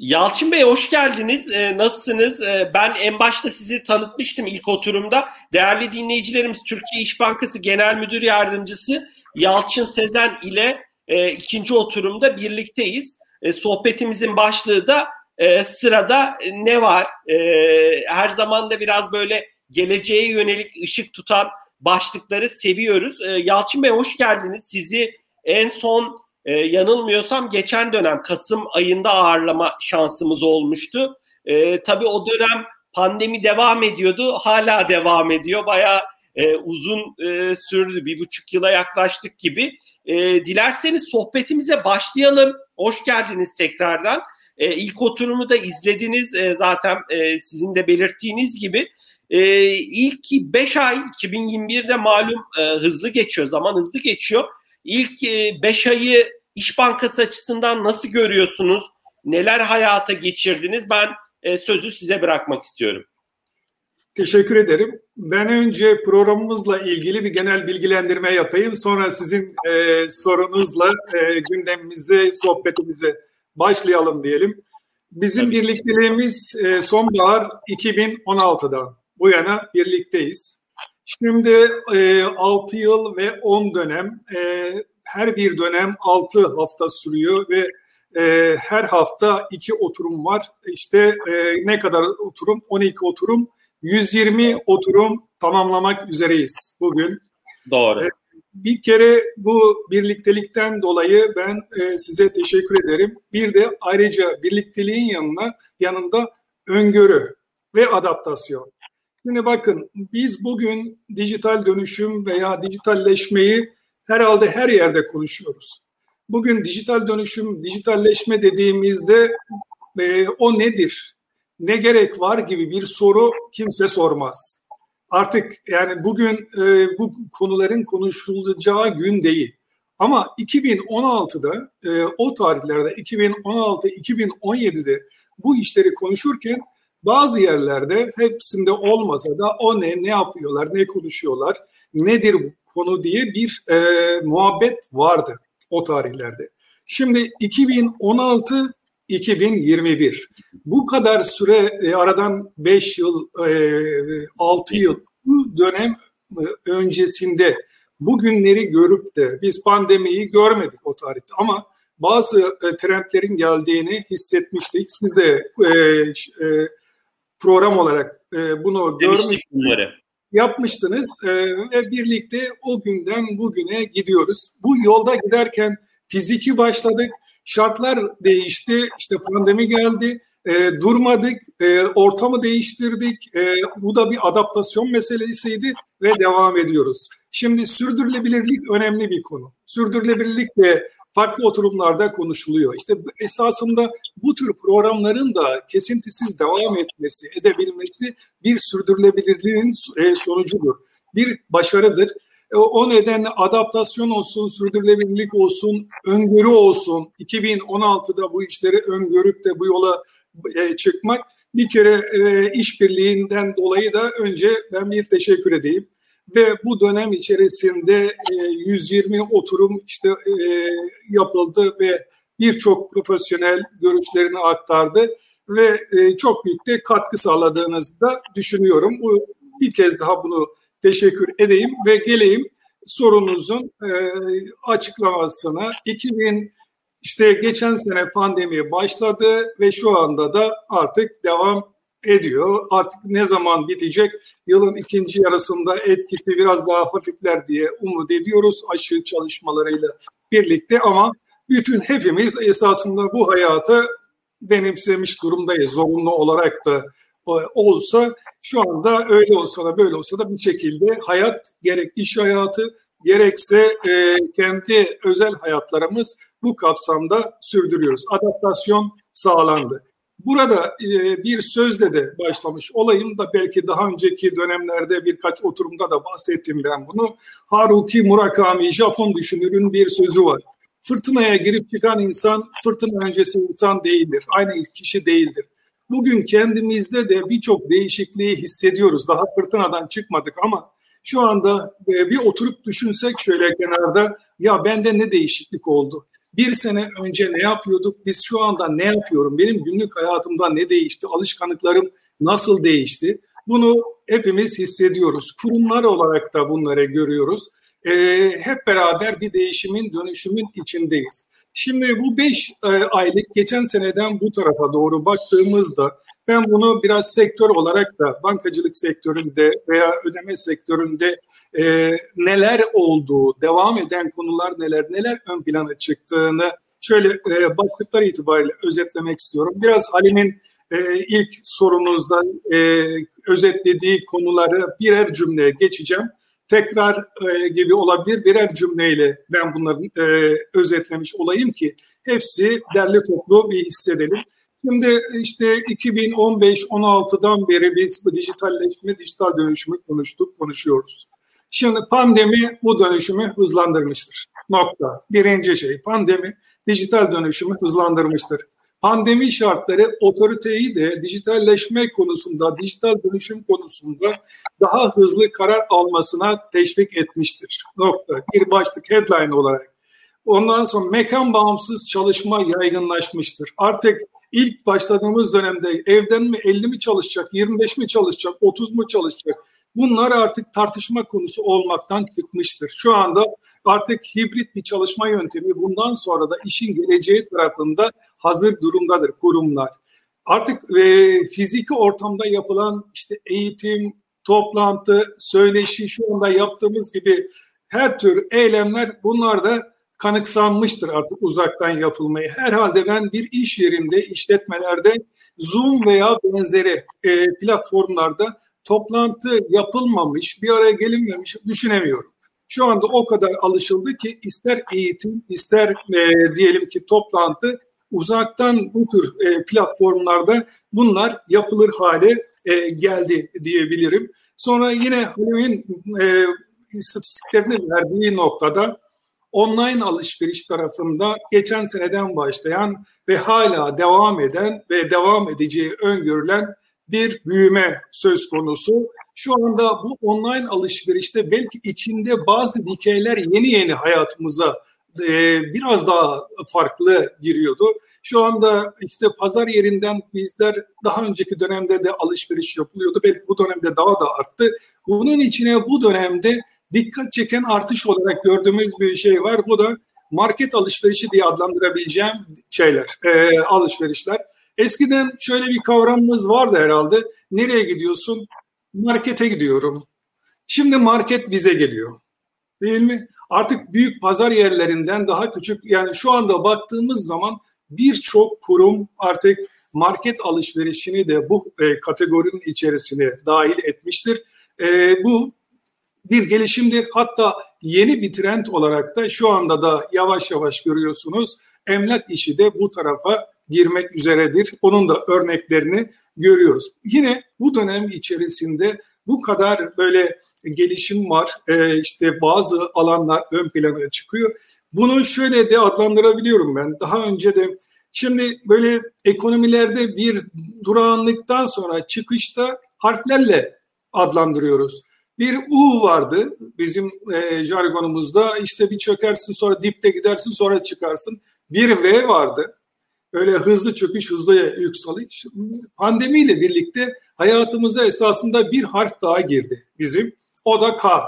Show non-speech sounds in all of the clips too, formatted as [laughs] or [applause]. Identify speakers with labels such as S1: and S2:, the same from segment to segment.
S1: Yalçın Bey hoş geldiniz. Ee, nasılsınız? Ee, ben en başta sizi tanıtmıştım ilk oturumda. Değerli dinleyicilerimiz Türkiye İş Bankası Genel Müdür Yardımcısı Yalçın Sezen ile e, ikinci oturumda birlikteyiz. E, sohbetimizin başlığı da e, sırada ne var? E, her zaman da biraz böyle geleceğe yönelik ışık tutan başlıkları seviyoruz. E, Yalçın Bey hoş geldiniz. Sizi en son e, yanılmıyorsam geçen dönem Kasım ayında ağırlama şansımız olmuştu. E, tabii o dönem pandemi devam ediyordu. Hala devam ediyor. Bayağı e, uzun e, sürdü. Bir buçuk yıla yaklaştık gibi. E, dilerseniz sohbetimize başlayalım. Hoş geldiniz tekrardan. E, ilk oturumu da izlediniz e, zaten e, sizin de belirttiğiniz gibi. E, ilk 5 ay 2021'de malum e, hızlı geçiyor, zaman hızlı geçiyor. İlk 5 e, ayı İş Bankası açısından nasıl görüyorsunuz? Neler hayata geçirdiniz? Ben e, sözü size bırakmak istiyorum.
S2: Teşekkür ederim. Ben önce programımızla ilgili bir genel bilgilendirme yapayım. Sonra sizin e, sorunuzla e, gündemimize, sohbetimize başlayalım diyelim. Bizim Tabii. birlikteliğimiz e, sonbahar 2016'dan bu yana birlikteyiz. Şimdi e, 6 yıl ve 10 dönem, e, her bir dönem 6 hafta sürüyor ve e, her hafta iki oturum var. İşte e, ne kadar oturum? 12 oturum. 120 oturum tamamlamak üzereyiz bugün.
S1: Doğru. E,
S2: bir kere bu birliktelikten dolayı ben e, size teşekkür ederim. Bir de ayrıca birlikteliğin yanına yanında öngörü ve adaptasyon. Şimdi bakın biz bugün dijital dönüşüm veya dijitalleşmeyi herhalde her yerde konuşuyoruz. Bugün dijital dönüşüm, dijitalleşme dediğimizde e, o nedir? Ne gerek var gibi bir soru kimse sormaz. Artık yani bugün e, bu konuların konuşulacağı gün değil. Ama 2016'da e, o tarihlerde 2016-2017'de bu işleri konuşurken bazı yerlerde hepsinde olmasa da o ne, ne yapıyorlar, ne konuşuyorlar, nedir bu konu diye bir e, muhabbet vardı o tarihlerde. Şimdi 2016 2021 bu kadar süre e, aradan 5 yıl e, 6 yıl bu dönem e, öncesinde bugünleri görüp de biz pandemiyi görmedik o tarihte ama bazı e, trendlerin geldiğini hissetmiştik. Siz de e, e, program olarak e, bunu görmüştünüz. Yapmıştınız e, ve birlikte o günden bugüne gidiyoruz. Bu yolda giderken fiziki başladık, şartlar değişti, işte pandemi geldi, e, durmadık, e, ortamı değiştirdik. E, bu da bir adaptasyon meselesiydi ve devam ediyoruz. Şimdi sürdürülebilirlik önemli bir konu. Sürdürülebilirlik de farklı oturumlarda konuşuluyor. İşte esasında bu tür programların da kesintisiz devam etmesi, edebilmesi bir sürdürülebilirliğin e, sonucudur. Bir başarıdır. E, o nedenle adaptasyon olsun, sürdürülebilirlik olsun, öngörü olsun. 2016'da bu işleri öngörüp de bu yola e, çıkmak bir kere işbirliğinden dolayı da önce ben bir teşekkür edeyim ve bu dönem içerisinde 120 e, oturum işte e, yapıldı ve birçok profesyonel görüşlerini aktardı ve e, çok büyük de katkı sağladığınızı da düşünüyorum. Bu bir kez daha bunu teşekkür edeyim ve geleyim sorunuzun açıklamasına. 2000 işte geçen sene pandemi başladı ve şu anda da artık devam ediyor. Artık ne zaman bitecek? Yılın ikinci yarısında etkisi biraz daha hafifler diye umut ediyoruz aşı çalışmalarıyla birlikte ama bütün hepimiz esasında bu hayatı benimsemiş durumdayız. Zorunlu olarak da e, olsa şu anda öyle olsa da böyle olsa da bir şekilde hayat gerek iş hayatı gerekse e, kendi özel hayatlarımız bu kapsamda sürdürüyoruz. Adaptasyon sağlandı. Burada e, bir sözle de başlamış olayım da belki daha önceki dönemlerde birkaç oturumda da bahsettim ben bunu. Haruki Murakami, Japon düşünürün bir sözü var. Fırtınaya girip çıkan insan fırtına öncesi insan değildir. Aynı kişi değildir. Bugün kendimizde de birçok değişikliği hissediyoruz. Daha fırtınadan çıkmadık ama şu anda e, bir oturup düşünsek şöyle kenarda ya bende ne değişiklik oldu? Bir sene önce ne yapıyorduk? Biz şu anda ne yapıyorum? Benim günlük hayatımda ne değişti? Alışkanlıklarım nasıl değişti? Bunu hepimiz hissediyoruz. Kurumlar olarak da bunları görüyoruz. E, hep beraber bir değişimin, dönüşümün içindeyiz. Şimdi bu beş e, aylık geçen seneden bu tarafa doğru baktığımızda ben bunu biraz sektör olarak da bankacılık sektöründe veya ödeme sektöründe e, neler olduğu, devam eden konular neler, neler ön plana çıktığını şöyle e, başlıklar itibariyle özetlemek istiyorum. Biraz Halim'in e, ilk sorunuzda e, özetlediği konuları birer cümleye geçeceğim. Tekrar e, gibi olabilir birer cümleyle ben bunları e, özetlemiş olayım ki hepsi derli toplu bir hissedelim. Şimdi işte 2015-16'dan beri biz bu dijitalleşme, dijital dönüşümü konuştuk, konuşuyoruz. Şimdi pandemi bu dönüşümü hızlandırmıştır. Nokta. Birinci şey pandemi dijital dönüşümü hızlandırmıştır. Pandemi şartları otoriteyi de dijitalleşme konusunda, dijital dönüşüm konusunda daha hızlı karar almasına teşvik etmiştir. Nokta. Bir başlık headline olarak. Ondan sonra mekan bağımsız çalışma yaygınlaşmıştır. Artık ilk başladığımız dönemde evden mi 50 mi çalışacak, 25 mi çalışacak, 30 mu çalışacak? Bunlar artık tartışma konusu olmaktan çıkmıştır. Şu anda artık hibrit bir çalışma yöntemi bundan sonra da işin geleceği tarafında hazır durumdadır kurumlar. Artık e, fiziki ortamda yapılan işte eğitim, toplantı, söyleşi şu anda yaptığımız gibi her tür eylemler bunlar da kanıksanmıştır artık uzaktan yapılmayı. Herhalde ben bir iş yerinde, işletmelerde Zoom veya benzeri e, platformlarda toplantı yapılmamış, bir araya gelinmemiş düşünemiyorum. Şu anda o kadar alışıldı ki ister eğitim, ister e, diyelim ki toplantı uzaktan bu tür e, platformlarda bunlar yapılır hale e, geldi diyebilirim. Sonra yine Halim'in e, istatistiklerini verdiği noktada online alışveriş tarafında geçen seneden başlayan ve hala devam eden ve devam edeceği öngörülen bir büyüme söz konusu. Şu anda bu online alışverişte belki içinde bazı dikeyler yeni yeni hayatımıza e, biraz daha farklı giriyordu. Şu anda işte pazar yerinden bizler daha önceki dönemde de alışveriş yapılıyordu. Belki bu dönemde daha da arttı. Bunun içine bu dönemde dikkat çeken artış olarak gördüğümüz bir şey var. Bu da market alışverişi diye adlandırabileceğim şeyler, e, alışverişler. Eskiden şöyle bir kavramımız vardı herhalde. Nereye gidiyorsun? Markete gidiyorum. Şimdi market bize geliyor. Değil mi? Artık büyük pazar yerlerinden daha küçük yani şu anda baktığımız zaman birçok kurum artık market alışverişini de bu e, kategorinin içerisine dahil etmiştir. E, bu bir gelişimdir. Hatta yeni bir trend olarak da şu anda da yavaş yavaş görüyorsunuz. Emlak işi de bu tarafa girmek üzeredir. Onun da örneklerini görüyoruz. Yine bu dönem içerisinde bu kadar böyle gelişim var. Ee, işte bazı alanlar ön plana çıkıyor. Bunu şöyle de adlandırabiliyorum ben. Daha önce de şimdi böyle ekonomilerde bir durağanlıktan sonra çıkışta harflerle adlandırıyoruz. Bir U vardı bizim e, jargonumuzda. İşte bir çökersin sonra dipte gidersin sonra çıkarsın. Bir V vardı. Öyle hızlı çöküş, hızlı yükseliş. Pandemiyle birlikte hayatımıza esasında bir harf daha girdi bizim. O da K.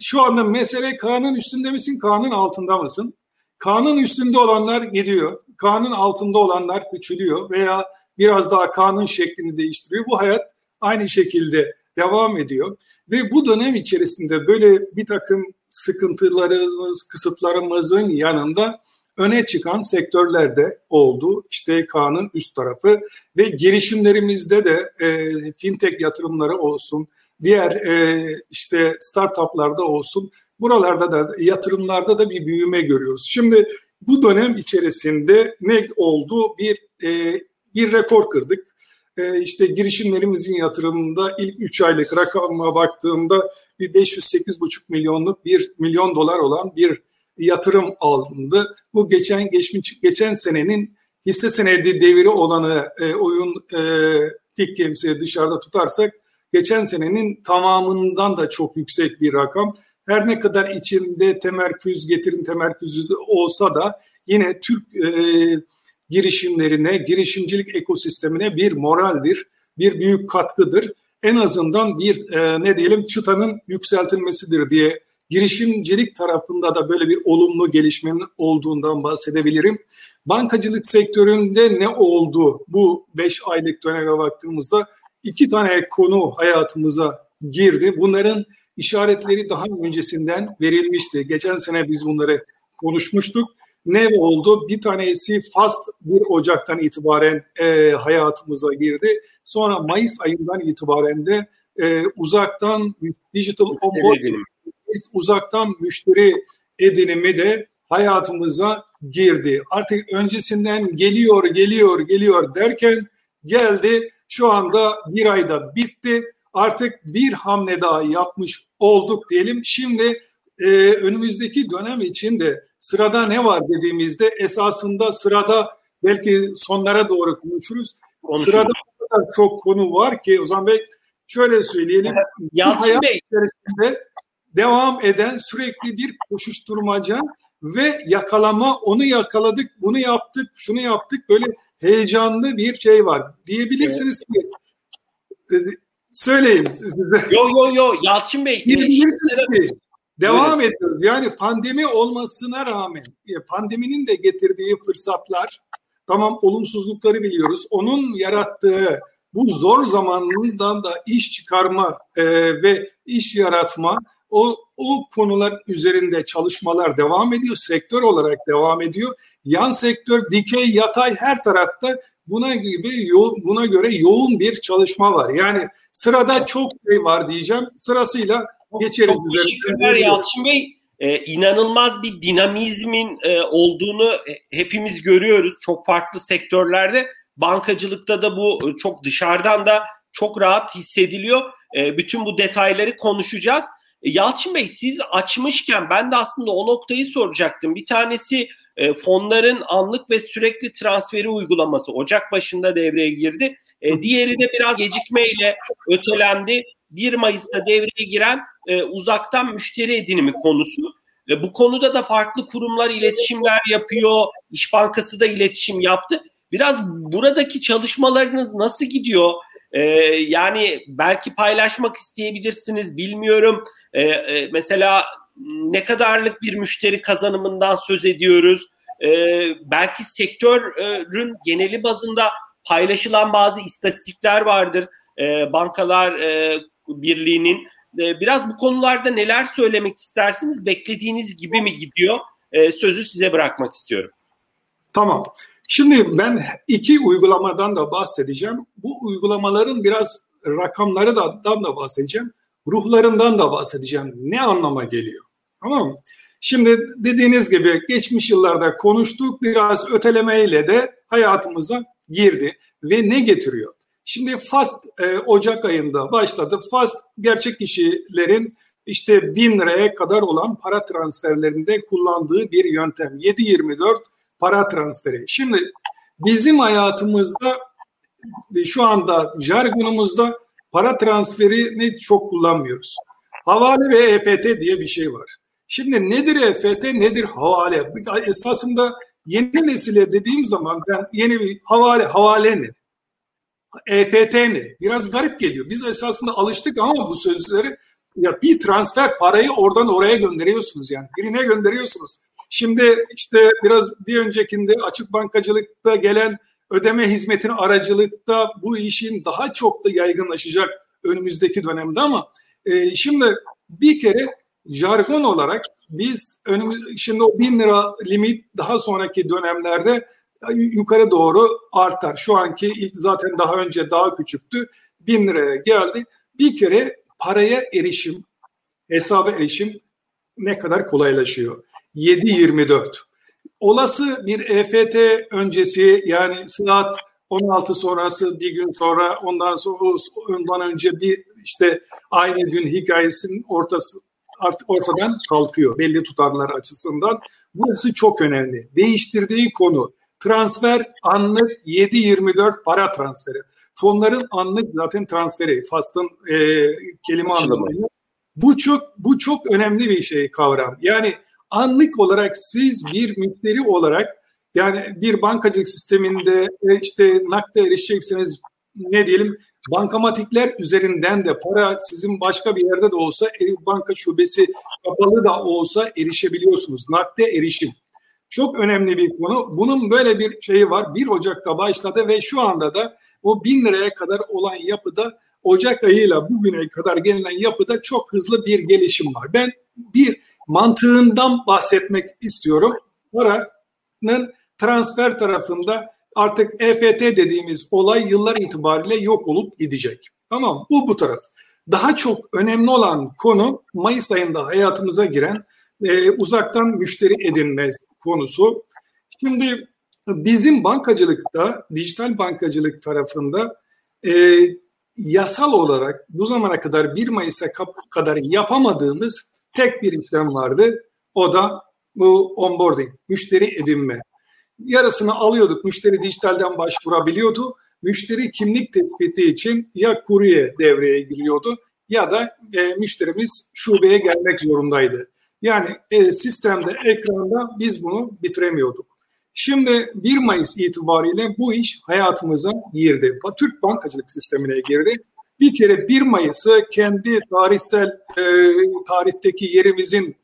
S2: Şu anda mesele K'nın üstünde misin, K'nın altında mısın? K'nın üstünde olanlar gidiyor. K'nın altında olanlar küçülüyor veya biraz daha K'nın şeklini değiştiriyor. Bu hayat aynı şekilde devam ediyor. Ve bu dönem içerisinde böyle bir takım sıkıntılarımız, kısıtlarımızın yanında öne çıkan sektörlerde oldu. İşte K'nın üst tarafı ve girişimlerimizde de e, fintech yatırımları olsun, diğer e, işte startuplarda olsun buralarda da yatırımlarda da bir büyüme görüyoruz. Şimdi bu dönem içerisinde ne oldu? Bir e, bir rekor kırdık. E, işte girişimlerimizin yatırımında ilk 3 aylık rakama baktığımda bir 508,5 milyonluk bir milyon dolar olan bir yatırım alındı. Bu geçen geçmiş geçen senenin hisse senedi deviri olanı e, oyun e, tek gemisi dışarıda tutarsak geçen senenin tamamından da çok yüksek bir rakam. Her ne kadar içinde temerküz, getirin temerküzü olsa da yine Türk e, girişimlerine, girişimcilik ekosistemine bir moraldir, bir büyük katkıdır. En azından bir e, ne diyelim çıtanın yükseltilmesidir diye girişimcilik tarafında da böyle bir olumlu gelişmenin olduğundan bahsedebilirim. Bankacılık sektöründe ne oldu bu 5 aylık döneme baktığımızda iki tane konu hayatımıza girdi. Bunların işaretleri daha öncesinden verilmişti. Geçen sene biz bunları konuşmuştuk. Ne oldu? Bir tanesi FAST 1 Ocak'tan itibaren e, hayatımıza girdi. Sonra Mayıs ayından itibaren de e, uzaktan digital onboarding, uzaktan müşteri edinimi de hayatımıza girdi. Artık öncesinden geliyor, geliyor, geliyor derken geldi. Şu anda bir ayda bitti. Artık bir hamle daha yapmış olduk diyelim. Şimdi e, önümüzdeki dönem için de sırada ne var dediğimizde esasında sırada belki sonlara doğru konuşuruz. Konuşuruz. Sırada çok konu var ki o zaman Bey şöyle söyleyelim.
S1: Yalçın Bey.
S2: içerisinde devam eden sürekli bir koşuşturmaca ve yakalama onu yakaladık bunu yaptık şunu yaptık böyle heyecanlı bir şey var diyebilirsiniz evet. ki söyleyin size.
S1: Yo yo yo Yalçın Bey.
S2: Diyebilirsiniz ki devam evet. ediyoruz. Yani pandemi olmasına rağmen pandeminin de getirdiği fırsatlar tamam olumsuzlukları biliyoruz. Onun yarattığı bu zor zamanından da iş çıkarma e, ve iş yaratma o, o konular üzerinde çalışmalar devam ediyor. Sektör olarak devam ediyor. Yan sektör, dikey, yatay her tarafta buna gibi buna göre yoğun bir çalışma var. Yani sırada çok şey var diyeceğim. Sırasıyla geçeriz.
S1: Çok teşekkürler Yalçın Bey. Ee, inanılmaz bir dinamizmin e, olduğunu e, hepimiz görüyoruz. Çok farklı sektörlerde. Bankacılıkta da bu e, çok dışarıdan da çok rahat hissediliyor. E, bütün bu detayları konuşacağız. E, Yalçın Bey siz açmışken ben de aslında o noktayı soracaktım. Bir tanesi e, fonların anlık ve sürekli transferi uygulaması Ocak başında devreye girdi. E, diğeri de biraz gecikmeyle ötelendi. 1 Mayıs'ta devreye giren e, uzaktan müşteri edinimi konusu. E, bu konuda da farklı kurumlar iletişimler yapıyor. İş Bankası da iletişim yaptı. Biraz buradaki çalışmalarınız nasıl gidiyor? Ee, yani belki paylaşmak isteyebilirsiniz bilmiyorum. Ee, e, mesela ne kadarlık bir müşteri kazanımından söz ediyoruz? Ee, belki sektörün geneli bazında paylaşılan bazı istatistikler vardır. Ee, Bankalar e, Birliği'nin. Ee, biraz bu konularda neler söylemek istersiniz? Beklediğiniz gibi mi gidiyor? Ee, sözü size bırakmak istiyorum.
S2: Tamam. Şimdi ben iki uygulamadan da bahsedeceğim. Bu uygulamaların biraz rakamları da, da bahsedeceğim. Ruhlarından da bahsedeceğim. Ne anlama geliyor? Tamam? Şimdi dediğiniz gibi geçmiş yıllarda konuştuk. Biraz ötelemeyle de hayatımıza girdi. Ve ne getiriyor? Şimdi FAST e, Ocak ayında başladı. FAST gerçek kişilerin işte bin liraya kadar olan para transferlerinde kullandığı bir yöntem. 7-24 para transferi. Şimdi bizim hayatımızda şu anda jargonumuzda para transferini çok kullanmıyoruz. Havale ve EFT diye bir şey var. Şimdi nedir EFT, nedir havale? Esasında yeni nesile dediğim zaman ben yeni bir havale, havale ne? EFT ne? Biraz garip geliyor. Biz esasında alıştık ama bu sözleri ya bir transfer parayı oradan oraya gönderiyorsunuz yani. Birine gönderiyorsunuz. Şimdi işte biraz bir öncekinde açık bankacılıkta gelen ödeme hizmetini aracılıkta bu işin daha çok da yaygınlaşacak önümüzdeki dönemde ama e, şimdi bir kere jargon olarak biz önümüz, şimdi o bin lira limit daha sonraki dönemlerde yukarı doğru artar. Şu anki zaten daha önce daha küçüktü. Bin liraya geldi. Bir kere paraya erişim, hesaba erişim ne kadar kolaylaşıyor. 7-24. Olası bir EFT öncesi yani saat 16 sonrası bir gün sonra ondan sonra ondan önce bir işte aynı gün hikayesinin ortası ortadan kalkıyor belli tutarlar açısından. Burası çok önemli. Değiştirdiği konu transfer anlık 7-24 para transferi. Fonların anlık zaten transferi. FAST'ın e, kelime anlamıyla. Bu çok bu çok önemli bir şey kavram. Yani anlık olarak siz bir müşteri olarak yani bir bankacılık sisteminde e, işte nakde erişeceksiniz ne diyelim bankamatikler üzerinden de para sizin başka bir yerde de olsa e, banka şubesi kapalı da olsa erişebiliyorsunuz. Nakde erişim. Çok önemli bir konu. Bunun böyle bir şeyi var. 1 Ocak'ta başladı ve şu anda da o bin liraya kadar olan yapıda Ocak ayıyla bugüne kadar gelinen yapıda çok hızlı bir gelişim var. Ben bir mantığından bahsetmek istiyorum. Paranın transfer tarafında artık EFT dediğimiz olay yıllar itibariyle yok olup gidecek. Tamam bu bu taraf. Daha çok önemli olan konu Mayıs ayında hayatımıza giren e, uzaktan müşteri edinme konusu. Şimdi bizim bankacılıkta, dijital bankacılık tarafında e, yasal olarak bu zamana kadar 1 Mayıs'a kadar yapamadığımız tek bir işlem vardı. O da bu onboarding, müşteri edinme. Yarısını alıyorduk, müşteri dijitalden başvurabiliyordu. Müşteri kimlik tespiti için ya kurye devreye giriyordu ya da e, müşterimiz şubeye gelmek zorundaydı. Yani e, sistemde, ekranda biz bunu bitiremiyorduk. Şimdi 1 Mayıs itibariyle bu iş hayatımıza girdi. Türk bankacılık sistemine girdi. Bir kere 1 Mayıs'ı kendi tarihsel e, tarihteki yerimizin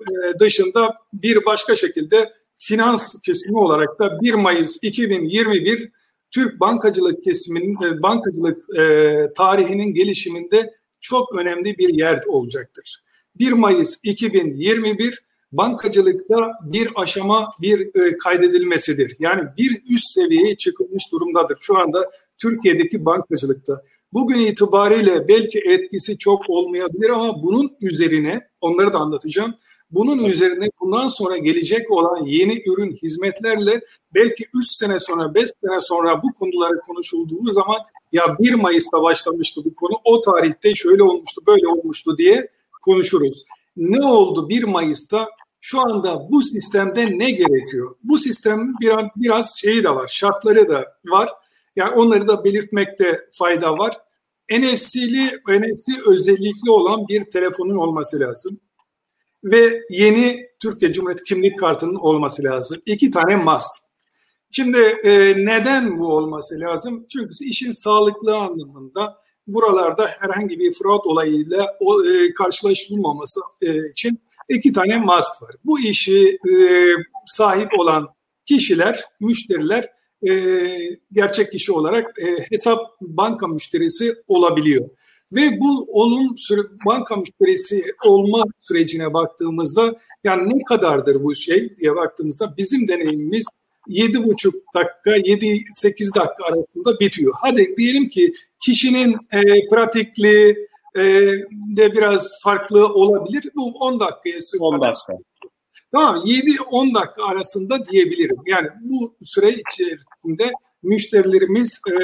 S2: e, dışında bir başka şekilde finans kesimi olarak da 1 Mayıs 2021 Türk bankacılık kesiminin e, bankacılık e, tarihinin gelişiminde çok önemli bir yer olacaktır. 1 Mayıs 2021 bankacılıkta bir aşama bir e, kaydedilmesidir. Yani bir üst seviyeye çıkılmış durumdadır şu anda Türkiye'deki bankacılıkta. Bugün itibariyle belki etkisi çok olmayabilir ama bunun üzerine onları da anlatacağım. Bunun üzerine bundan sonra gelecek olan yeni ürün hizmetlerle belki 3 sene sonra 5 sene sonra bu konuları konuşulduğu zaman ya 1 Mayıs'ta başlamıştı bu konu o tarihte şöyle olmuştu böyle olmuştu diye konuşuruz. Ne oldu 1 Mayıs'ta? Şu anda bu sistemde ne gerekiyor? Bu sistemin biraz, biraz şeyi de var, şartları da var. Yani onları da belirtmekte fayda var. NFC'li, NFC özellikli olan bir telefonun olması lazım. Ve yeni Türkiye Cumhuriyeti kimlik kartının olması lazım. İki tane must. Şimdi e, neden bu olması lazım? Çünkü işin sağlıklı anlamında buralarda herhangi bir fraud olayıyla o, e, karşılaşılmaması e, için iki tane must var. Bu işi e, sahip olan kişiler, müşteriler e, gerçek kişi olarak e, hesap banka müşterisi olabiliyor. Ve bu onun süre, banka müşterisi olma sürecine baktığımızda yani ne kadardır bu şey diye baktığımızda bizim deneyimimiz 7,5 dakika 7-8 dakika arasında bitiyor. Hadi diyelim ki kişinin e, pratikliği e, de biraz farklı olabilir. Bu 10 dakikaya sürüyor. 10 dakika. Tamam 7-10 dakika arasında diyebilirim. Yani bu süre içerisinde müşterilerimiz e,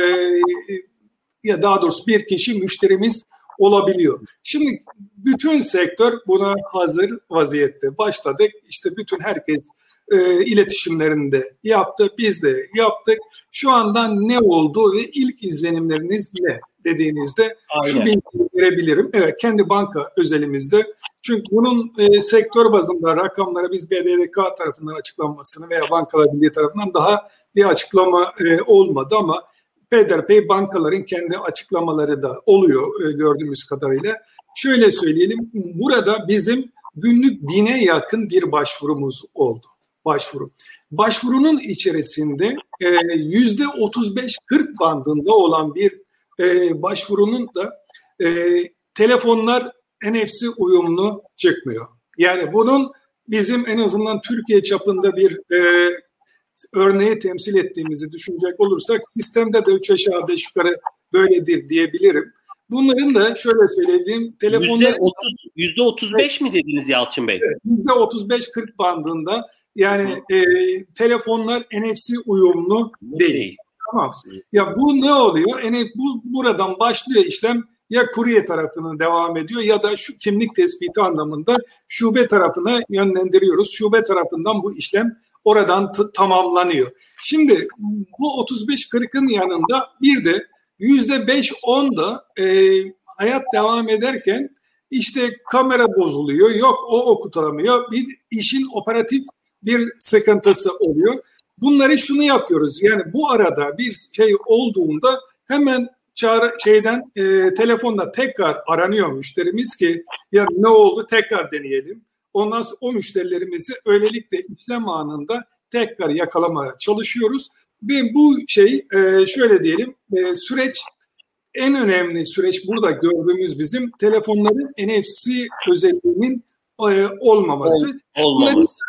S2: ya daha doğrusu bir kişi müşterimiz olabiliyor. Şimdi bütün sektör buna hazır vaziyette. Başladık işte bütün herkes e, iletişimlerinde yaptı. Biz de yaptık. Şu anda ne oldu ve ilk izlenimleriniz ne dediğinizde Aynen. şu bilgiyi verebilirim. Evet kendi banka özelimizde. Çünkü bunun e, sektör bazında rakamları biz BDDK tarafından açıklanmasını veya Bankalar Birliği tarafından daha bir açıklama e, olmadı ama peyderpey bankaların kendi açıklamaları da oluyor e, gördüğümüz kadarıyla. Şöyle söyleyelim, burada bizim günlük bine yakın bir başvurumuz oldu başvuru. Başvurunun içerisinde e, yüzde 35-40 bandında olan bir e, başvurunun da e, telefonlar NFC uyumlu çıkmıyor. Yani bunun bizim en azından Türkiye çapında bir e, örneği temsil ettiğimizi düşünecek olursak sistemde de 3 aşağı 5 yukarı böyledir diyebilirim. Bunların da şöyle söylediğim telefonlar...
S1: Yüzde 35 mi dediniz Yalçın Bey?
S2: Yüzde 35-40 bandında yani e, telefonlar NFC uyumlu değil. Tamam. Ya bu ne oluyor? Yani bu buradan başlıyor işlem ya kurye tarafına devam ediyor ya da şu kimlik tespiti anlamında şube tarafına yönlendiriyoruz. Şube tarafından bu işlem oradan tamamlanıyor. Şimdi bu 35-40'ın yanında bir de yüzde 5-10 da e, hayat devam ederken işte kamera bozuluyor, yok o okutamıyor. Bir işin operatif bir sıkıntısı oluyor. Bunları şunu yapıyoruz. Yani bu arada bir şey olduğunda hemen çağrı şeyden e, telefonla tekrar aranıyor müşterimiz ki ya ne oldu tekrar deneyelim. Ondan sonra o müşterilerimizi öylelikle işlem anında tekrar yakalamaya çalışıyoruz. Ve bu şey e, şöyle diyelim e, süreç en önemli süreç burada gördüğümüz bizim telefonların NFC özelliğinin e, olmaması.
S1: olmaması.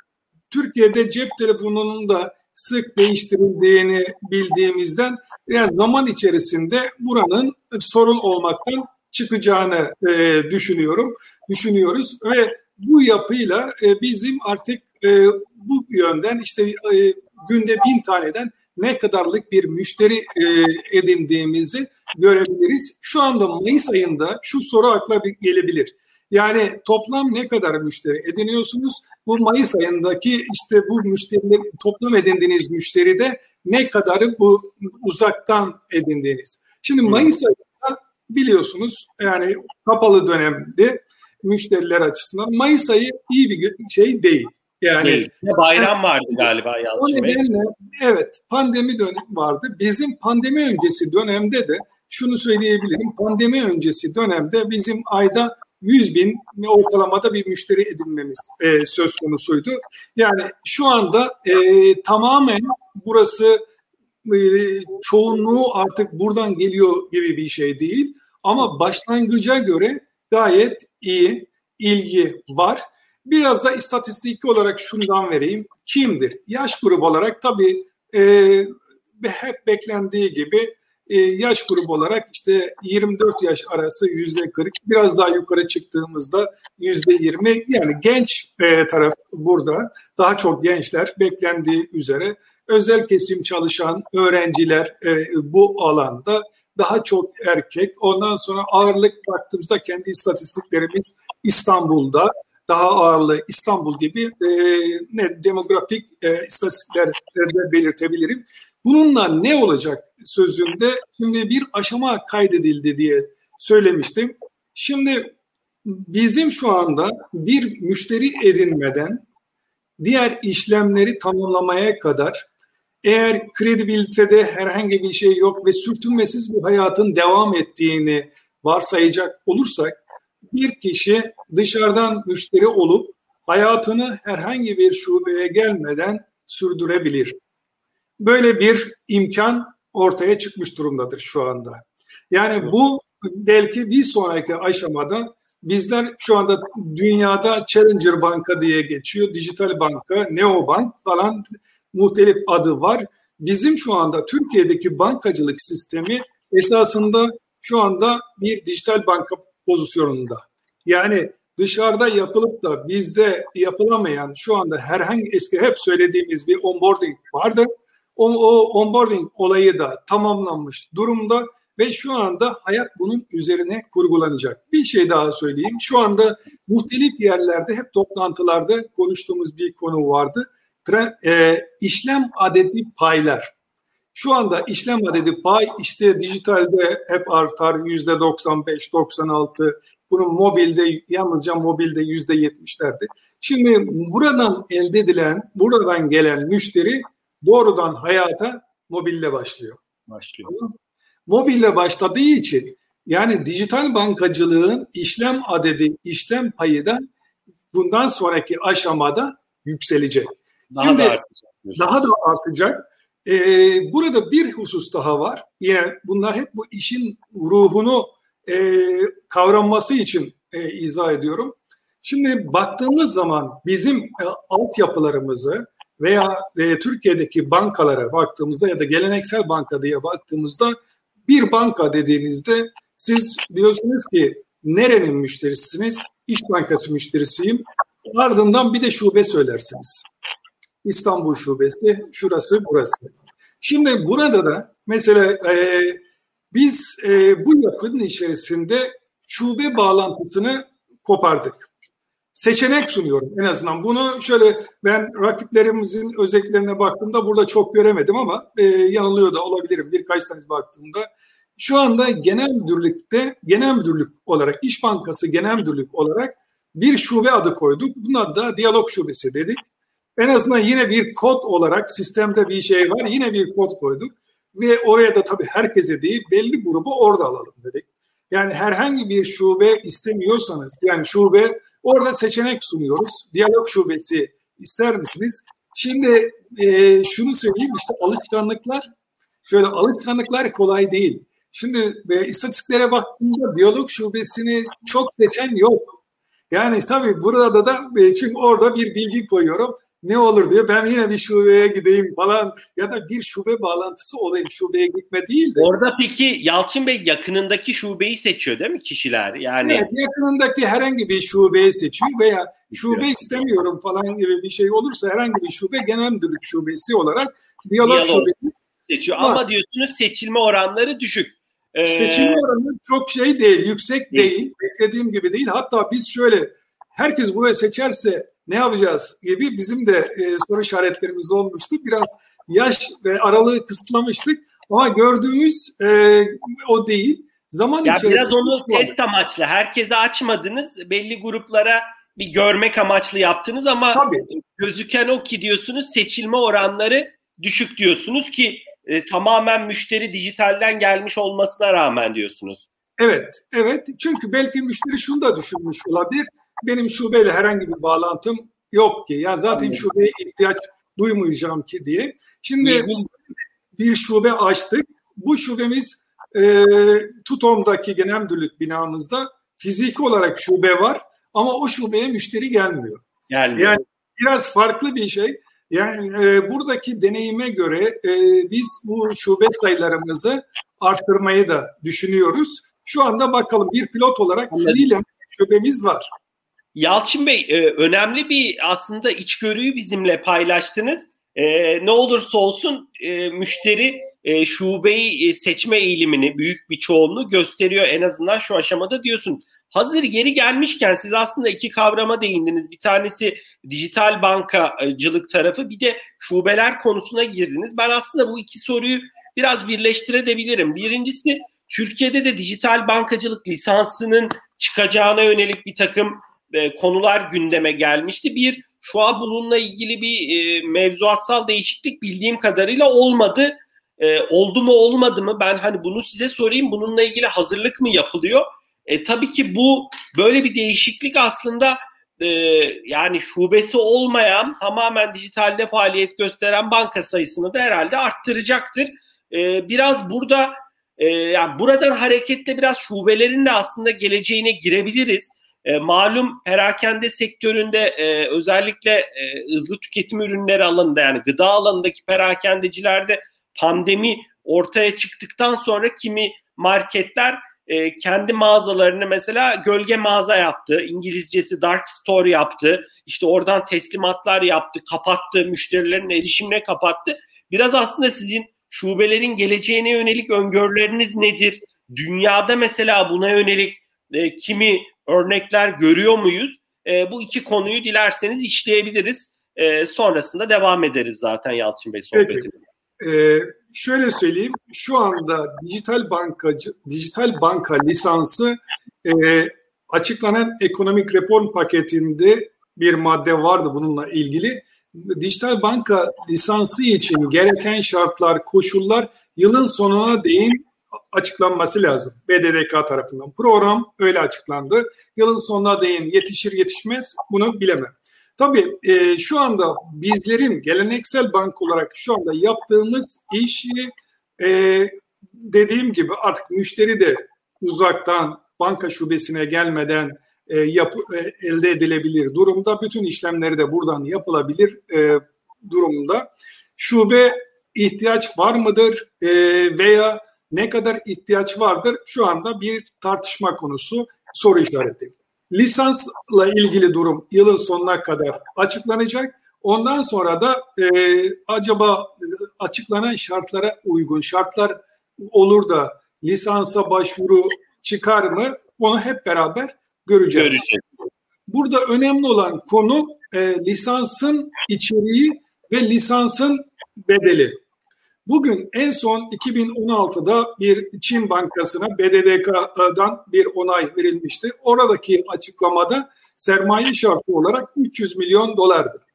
S2: Türkiye'de cep telefonunun da sık değiştirildiğini bildiğimizden yani zaman içerisinde buranın sorun olmaktan çıkacağını e, düşünüyorum, düşünüyoruz ve bu yapıyla e, bizim artık e, bu yönden işte e, günde bin taneden ne kadarlık bir müşteri e, edindiğimizi görebiliriz. Şu anda Mayıs ayında şu soru akla gelebilir. Yani toplam ne kadar müşteri ediniyorsunuz? Bu Mayıs ayındaki işte bu müşteriler toplam edindiğiniz müşteride ne kadarı bu uzaktan edindiğiniz. Şimdi Mayıs ayında biliyorsunuz yani kapalı dönemde müşteriler açısından Mayıs ayı iyi bir şey değil.
S1: Yani değil. bayram vardı galiba
S2: O nedenle evet pandemi dönemi vardı. Bizim pandemi öncesi dönemde de şunu söyleyebilirim. Pandemi öncesi dönemde bizim ayda 100 bin ortalamada bir müşteri edinmemiz e, söz konusuydu. Yani şu anda e, tamamen burası e, çoğunluğu artık buradan geliyor gibi bir şey değil. Ama başlangıca göre gayet iyi ilgi var. Biraz da istatistik olarak şundan vereyim. Kimdir? Yaş grubu olarak tabii e, hep beklendiği gibi e, yaş grubu olarak işte 24 yaş arası yüzde 40 biraz daha yukarı çıktığımızda yüzde 20 yani genç e, taraf burada. Daha çok gençler beklendiği üzere. Özel kesim çalışan öğrenciler e, bu alanda. Daha çok erkek. Ondan sonra ağırlık baktığımızda kendi istatistiklerimiz İstanbul'da. Daha ağırlığı İstanbul gibi e, ne demografik e, istatistikler belirtebilirim. Bununla ne olacak sözünde şimdi bir aşama kaydedildi diye söylemiştim. Şimdi bizim şu anda bir müşteri edinmeden diğer işlemleri tamamlamaya kadar eğer kredibilitede herhangi bir şey yok ve sürtünmesiz bu hayatın devam ettiğini varsayacak olursak bir kişi dışarıdan müşteri olup hayatını herhangi bir şubeye gelmeden sürdürebilir. Böyle bir imkan ortaya çıkmış durumdadır şu anda. Yani bu belki bir sonraki aşamada bizler şu anda dünyada Challenger Banka diye geçiyor, dijital banka, neobank falan muhtelif adı var. Bizim şu anda Türkiye'deki bankacılık sistemi esasında şu anda bir dijital banka pozisyonunda. Yani dışarıda yapılıp da bizde yapılamayan şu anda herhangi eski hep söylediğimiz bir onboarding vardı. O, o onboarding olayı da tamamlanmış durumda ve şu anda hayat bunun üzerine kurgulanacak. Bir şey daha söyleyeyim. Şu anda muhtelif yerlerde hep toplantılarda konuştuğumuz bir konu vardı. Tre, e, işlem adedi paylar. Şu anda işlem adedi pay işte dijitalde hep artar yüzde 95, 96. Bunun mobilde yalnızca mobilde yüzde 70'lerdi. Şimdi buradan elde edilen, buradan gelen müşteri doğrudan hayata mobille başlıyor.
S1: Başlıyor.
S2: Mobille başladığı için yani dijital bankacılığın işlem adedi, işlem payı da bundan sonraki aşamada yükselecek.
S1: Daha Şimdi, da artacak.
S2: Daha da artacak. Ee, burada bir husus daha var. Yine bunlar hep bu işin ruhunu e, kavranması için e, izah ediyorum. Şimdi baktığımız zaman bizim e, altyapılarımızı veya e, Türkiye'deki bankalara baktığımızda ya da geleneksel banka diye baktığımızda bir banka dediğinizde siz diyorsunuz ki nerenin müşterisiniz? İş Bankası müşterisiyim. Ardından bir de şube söylersiniz. İstanbul şubesi, şurası, burası. Şimdi burada da mesela e, biz e, bu yapının içerisinde şube bağlantısını kopardık. Seçenek sunuyorum en azından. Bunu şöyle ben rakiplerimizin özelliklerine baktığımda burada çok göremedim ama e, yanılıyor da olabilirim birkaç tane baktığımda. Şu anda genel müdürlükte, genel müdürlük olarak, İş Bankası genel müdürlük olarak bir şube adı koyduk. Bunun da diyalog şubesi dedik. En azından yine bir kod olarak sistemde bir şey var. Yine bir kod koyduk. Ve oraya da tabii herkese değil belli grubu orada alalım dedik. Yani herhangi bir şube istemiyorsanız yani şube orada seçenek sunuyoruz. Diyalog şubesi ister misiniz? Şimdi e, şunu söyleyeyim işte alışkanlıklar şöyle alışkanlıklar kolay değil. Şimdi e, istatistiklere baktığımda biyolog şubesini çok seçen yok. Yani tabii burada da e, çünkü orada bir bilgi koyuyorum ne olur diye ben yine bir şubeye gideyim falan ya da bir şube bağlantısı olayım şubeye gitme değil de.
S1: Orada peki Yalçın Bey yakınındaki şubeyi seçiyor değil mi kişiler? Yani
S2: Evet yakınındaki herhangi bir şubeyi seçiyor veya şube istemiyorum falan gibi bir şey olursa herhangi bir şube genel müdürlük şubesi olarak diyalog, diyalog şubesi
S1: seçiyor. Var. Ama diyorsunuz seçilme oranları düşük.
S2: Ee... Seçilme oranı çok şey değil, yüksek değil. değil. Beklediğim gibi değil. Hatta biz şöyle herkes buraya seçerse ne yapacağız gibi bizim de e, soru işaretlerimiz olmuştu. Biraz yaş ve aralığı kısıtlamıştık ama gördüğümüz e, o değil.
S1: Zaman ya içerisinde biraz onu test amaçlı. Herkese açmadınız. Belli gruplara bir görmek amaçlı yaptınız ama Tabii. gözüken o ki diyorsunuz seçilme oranları düşük diyorsunuz ki e, tamamen müşteri dijitalden gelmiş olmasına rağmen diyorsunuz.
S2: Evet, evet. Çünkü belki müşteri şunu da düşünmüş olabilir benim şubeyle herhangi bir bağlantım yok ki. Yani zaten şubeye ihtiyaç duymayacağım ki diye. Şimdi bir şube açtık. Bu şubemiz e, Tutom'daki genel müdürlük binamızda fiziki olarak şube var ama o şubeye müşteri gelmiyor. Gelmiyor. Yani biraz farklı bir şey. Yani e, buradaki deneyime göre e, biz bu şube sayılarımızı arttırmayı da düşünüyoruz. Şu anda bakalım bir pilot olarak fiilen şubemiz var.
S1: Yalçın Bey e, önemli bir aslında içgörüyü bizimle paylaştınız. E, ne olursa olsun e, müşteri şubeyi seçme eğilimini büyük bir çoğunluğu gösteriyor en azından şu aşamada diyorsun. Hazır geri gelmişken siz aslında iki kavrama değindiniz. Bir tanesi dijital bankacılık tarafı bir de şubeler konusuna girdiniz. Ben aslında bu iki soruyu biraz birleştirebilirim. Birincisi Türkiye'de de dijital bankacılık lisansının çıkacağına yönelik bir takım e, konular gündeme gelmişti. Bir, şu an bununla ilgili bir e, mevzuatsal değişiklik bildiğim kadarıyla olmadı. E, oldu mu olmadı mı ben hani bunu size sorayım. Bununla ilgili hazırlık mı yapılıyor? E, tabii ki bu böyle bir değişiklik aslında e, yani şubesi olmayan tamamen dijitalde faaliyet gösteren banka sayısını da herhalde arttıracaktır. E, biraz burada e, yani buradan hareketle biraz şubelerin de aslında geleceğine girebiliriz. E, malum perakende sektöründe e, özellikle e, hızlı tüketim ürünleri alanında yani gıda alanındaki perakendecilerde pandemi ortaya çıktıktan sonra kimi marketler e, kendi mağazalarını mesela gölge mağaza yaptı. İngilizcesi dark store yaptı. İşte oradan teslimatlar yaptı, kapattı, müşterilerin erişimine kapattı. Biraz aslında sizin şubelerin geleceğine yönelik öngörüleriniz nedir? Dünyada mesela buna yönelik e, kimi örnekler görüyor muyuz? E, bu iki konuyu dilerseniz işleyebiliriz. E, sonrasında devam ederiz zaten Yalçın Bey sohbetimize.
S2: Ee, şöyle söyleyeyim, şu anda dijital bankacı, dijital banka lisansı e, açıklanan ekonomik reform paketinde bir madde vardı bununla ilgili. Dijital banka lisansı için gereken şartlar, koşullar yılın sonuna değin açıklanması lazım BDDK tarafından. Program öyle açıklandı. Yılın sonuna değin yetişir yetişmez bunu bilemem. Tabii e, şu anda bizlerin geleneksel bank olarak şu anda yaptığımız işi e, dediğim gibi artık müşteri de uzaktan banka şubesine gelmeden e, yap, e, elde edilebilir durumda. Bütün işlemleri de buradan yapılabilir e, durumda. Şube ihtiyaç var mıdır e, veya ne kadar ihtiyaç vardır şu anda bir tartışma konusu, soru işareti. Lisansla ilgili durum yılın sonuna kadar açıklanacak. Ondan sonra da e, acaba açıklanan şartlara uygun şartlar olur da lisansa başvuru çıkar mı? Onu hep beraber göreceğiz. göreceğiz. Burada önemli olan konu e, lisansın içeriği ve lisansın bedeli. Bugün en son 2016'da bir Çin Bankası'na BDDK'dan bir onay verilmişti. Oradaki açıklamada sermaye şartı olarak 300 milyon dolardı.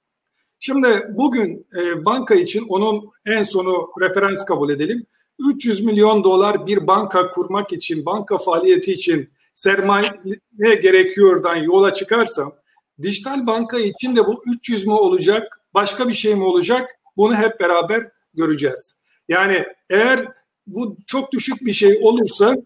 S2: Şimdi bugün e, banka için onun en sonu referans kabul edelim. 300 milyon dolar bir banka kurmak için, banka faaliyeti için sermaye gerekiyordan yola çıkarsam, dijital banka için de bu 300 mü olacak, başka bir şey mi olacak? Bunu hep beraber göreceğiz. Yani eğer bu çok düşük bir şey olursa,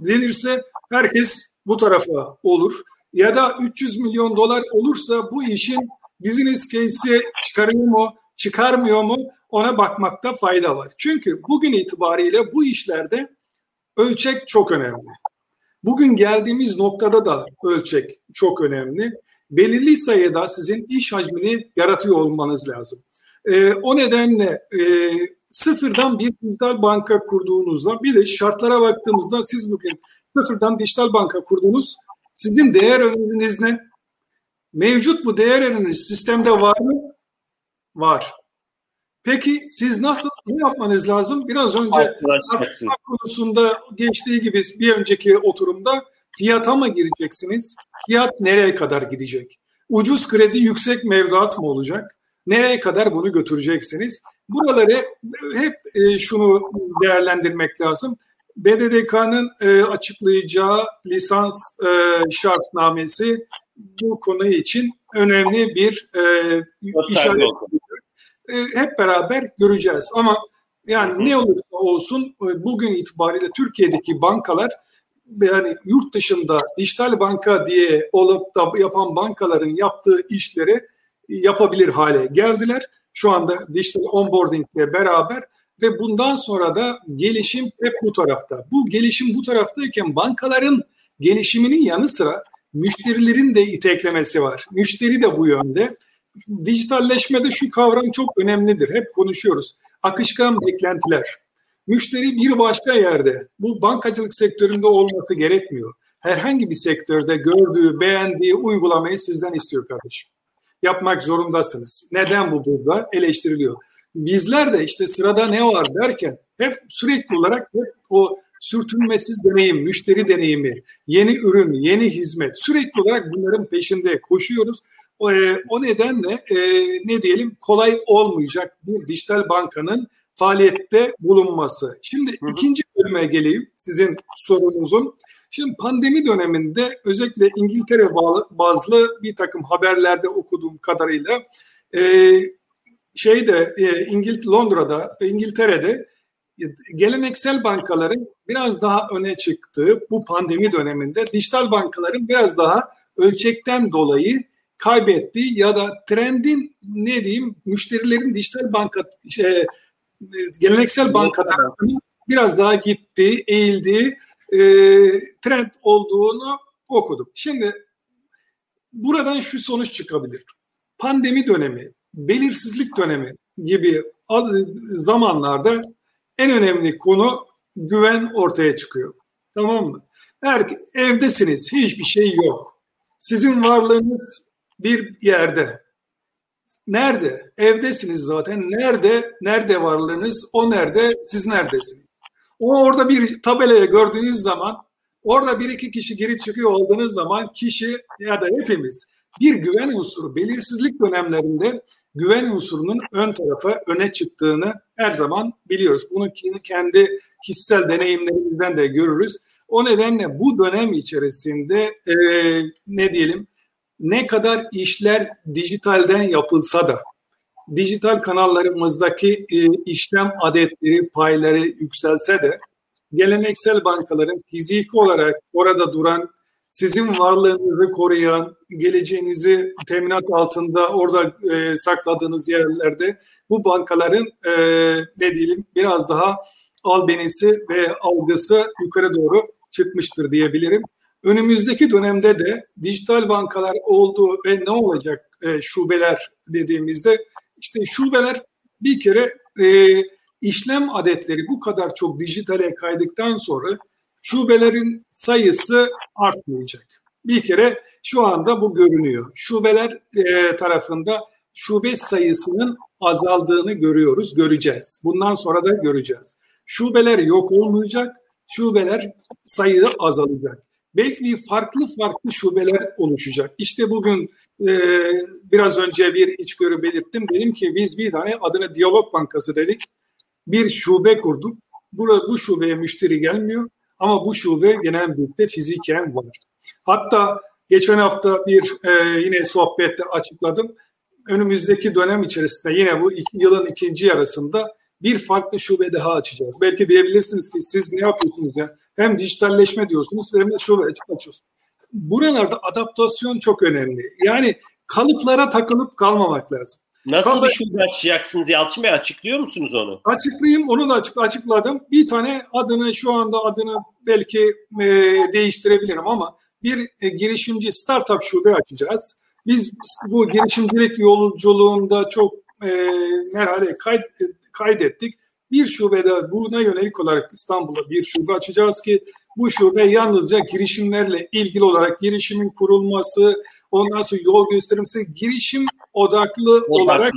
S2: denirse herkes bu tarafa olur. Ya da 300 milyon dolar olursa bu işin business case'i çıkarıyor mu, çıkarmıyor mu ona bakmakta fayda var. Çünkü bugün itibariyle bu işlerde ölçek çok önemli. Bugün geldiğimiz noktada da ölçek çok önemli. Belirli sayıda sizin iş hacmini yaratıyor olmanız lazım. E, o nedenle e, sıfırdan bir dijital banka kurduğunuzda bir de şartlara baktığımızda siz bugün sıfırdan dijital banka kurdunuz. Sizin değer öneriniz ne? Mevcut bu değer öneriniz sistemde var mı? Var. Peki siz nasıl ne yapmanız lazım? Biraz önce konusunda geçtiği gibi bir önceki oturumda fiyata mı gireceksiniz? Fiyat nereye kadar gidecek? Ucuz kredi yüksek mevduat mı olacak? Nereye kadar bunu götüreceksiniz? Buraları hep e, şunu değerlendirmek lazım. BDDK'nın e, açıklayacağı lisans e, şartnamesi bu konu için önemli bir işaret hep beraber göreceğiz. Ama yani ne olursa olsun bugün itibariyle Türkiye'deki bankalar yani yurt dışında dijital banka diye olup da yapan bankaların yaptığı işleri yapabilir hale geldiler. Şu anda dijital onboarding ile beraber ve bundan sonra da gelişim hep bu tarafta. Bu gelişim bu taraftayken bankaların gelişiminin yanı sıra müşterilerin de iteklemesi var. Müşteri de bu yönde. Dijitalleşmede şu kavram çok önemlidir. Hep konuşuyoruz. Akışkan beklentiler. Müşteri bir başka yerde. Bu bankacılık sektöründe olması gerekmiyor. Herhangi bir sektörde gördüğü, beğendiği uygulamayı sizden istiyor kardeşim yapmak zorundasınız. Neden bu burada eleştiriliyor. Bizler de işte sırada ne var derken hep sürekli olarak hep o sürtünmesiz deneyim, müşteri deneyimi, yeni ürün, yeni hizmet sürekli olarak bunların peşinde koşuyoruz. O, e, o nedenle e, ne diyelim kolay olmayacak bir dijital bankanın faaliyette bulunması. Şimdi hı hı. ikinci bölüme geleyim sizin sorunuzun. Şimdi pandemi döneminde özellikle İngiltere bazlı bir takım haberlerde okuduğum kadarıyla e, şeyde e, İngil Londra'da İngiltere'de geleneksel bankaların biraz daha öne çıktığı bu pandemi döneminde dijital bankaların biraz daha ölçekten dolayı kaybettiği ya da trendin ne diyeyim müşterilerin dijital banka şey, geleneksel bankadan biraz daha gittiği, eğildiği e, trend olduğunu okudum. Şimdi buradan şu sonuç çıkabilir. Pandemi dönemi, belirsizlik dönemi gibi zamanlarda en önemli konu güven ortaya çıkıyor. Tamam mı? Her evdesiniz, hiçbir şey yok. Sizin varlığınız bir yerde. Nerede? Evdesiniz zaten. Nerede? Nerede varlığınız? O nerede? Siz neredesiniz? O orada bir tabelaya gördüğünüz zaman orada bir iki kişi girip çıkıyor olduğunuz zaman kişi ya da hepimiz bir güven unsuru belirsizlik dönemlerinde güven unsurunun ön tarafa öne çıktığını her zaman biliyoruz. Bunu kendi kişisel deneyimlerimizden de görürüz. O nedenle bu dönem içerisinde e, ne diyelim ne kadar işler dijitalden yapılsa da dijital kanallarımızdaki e, işlem adetleri, payları yükselse de geleneksel bankaların fiziki olarak orada duran, sizin varlığınızı koruyan, geleceğinizi teminat altında orada e, sakladığınız yerlerde bu bankaların e, ne diyelim biraz daha albenisi ve algısı yukarı doğru çıkmıştır diyebilirim. Önümüzdeki dönemde de dijital bankalar oldu ve ne olacak e, şubeler dediğimizde işte şubeler bir kere e, işlem adetleri bu kadar çok dijitale kaydıktan sonra şubelerin sayısı artmayacak. Bir kere şu anda bu görünüyor. Şubeler e, tarafında şube sayısının azaldığını görüyoruz, göreceğiz. Bundan sonra da göreceğiz. Şubeler yok olmayacak, şubeler sayı azalacak. Belki farklı farklı şubeler oluşacak. İşte bugün e, biraz önce bir içgörü belirttim. Dedim ki biz bir tane adına Diyalog Bankası dedik. Bir şube kurduk. Burada bu şubeye müşteri gelmiyor ama bu şube genellikle fiziken var. Hatta geçen hafta bir e, yine sohbette açıkladım. Önümüzdeki dönem içerisinde yine bu iki, yılın ikinci yarısında bir farklı şube daha açacağız. Belki diyebilirsiniz ki siz ne yapıyorsunuz ya? Hem dijitalleşme diyorsunuz hem de şube açıyorsunuz. Buralarda adaptasyon çok önemli. Yani kalıplara takılıp kalmamak lazım.
S1: Nasıl Kafa... bir şube açacaksınız Yalçın Bey? Açıklıyor musunuz onu?
S2: Açıklayayım. Onu da açık, açıkladım. Bir tane adını şu anda adını belki e, değiştirebilirim ama bir e, girişimci startup şube açacağız. Biz bu girişimcilik yolculuğunda çok e, merhale kayd, kaydettik. Bir şubede buna yönelik olarak İstanbul'da bir şube açacağız ki bu şube yalnızca girişimlerle ilgili olarak girişimin kurulması, ondan sonra yol gösterimsi girişim odaklı, odaklı. olarak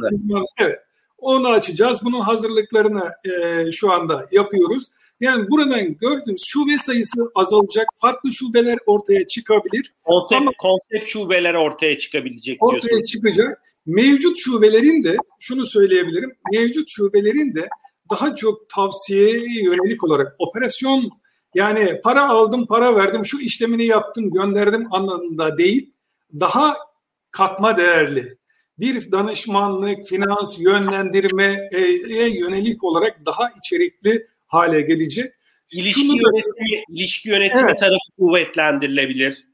S2: evet onu açacağız. Bunun hazırlıklarını e, şu anda yapıyoruz. Yani buradan gördüğümüz şube sayısı azalacak. Farklı şubeler ortaya çıkabilir.
S1: Konsept, Ama konsept şubeler ortaya çıkabilecek
S2: diyorsun. Ortaya çıkacak. Mevcut şubelerin de şunu söyleyebilirim. Mevcut şubelerin de daha çok tavsiyeye yönelik olarak operasyon yani para aldım, para verdim, şu işlemini yaptım, gönderdim anlamında değil. Daha katma değerli bir danışmanlık, finans, yönlendirmeye yönelik olarak daha içerikli hale gelecek.
S1: İlişki Şunu yönetimi, da, ilişki yönetimi evet. tarafı kuvvetlendirilebilir.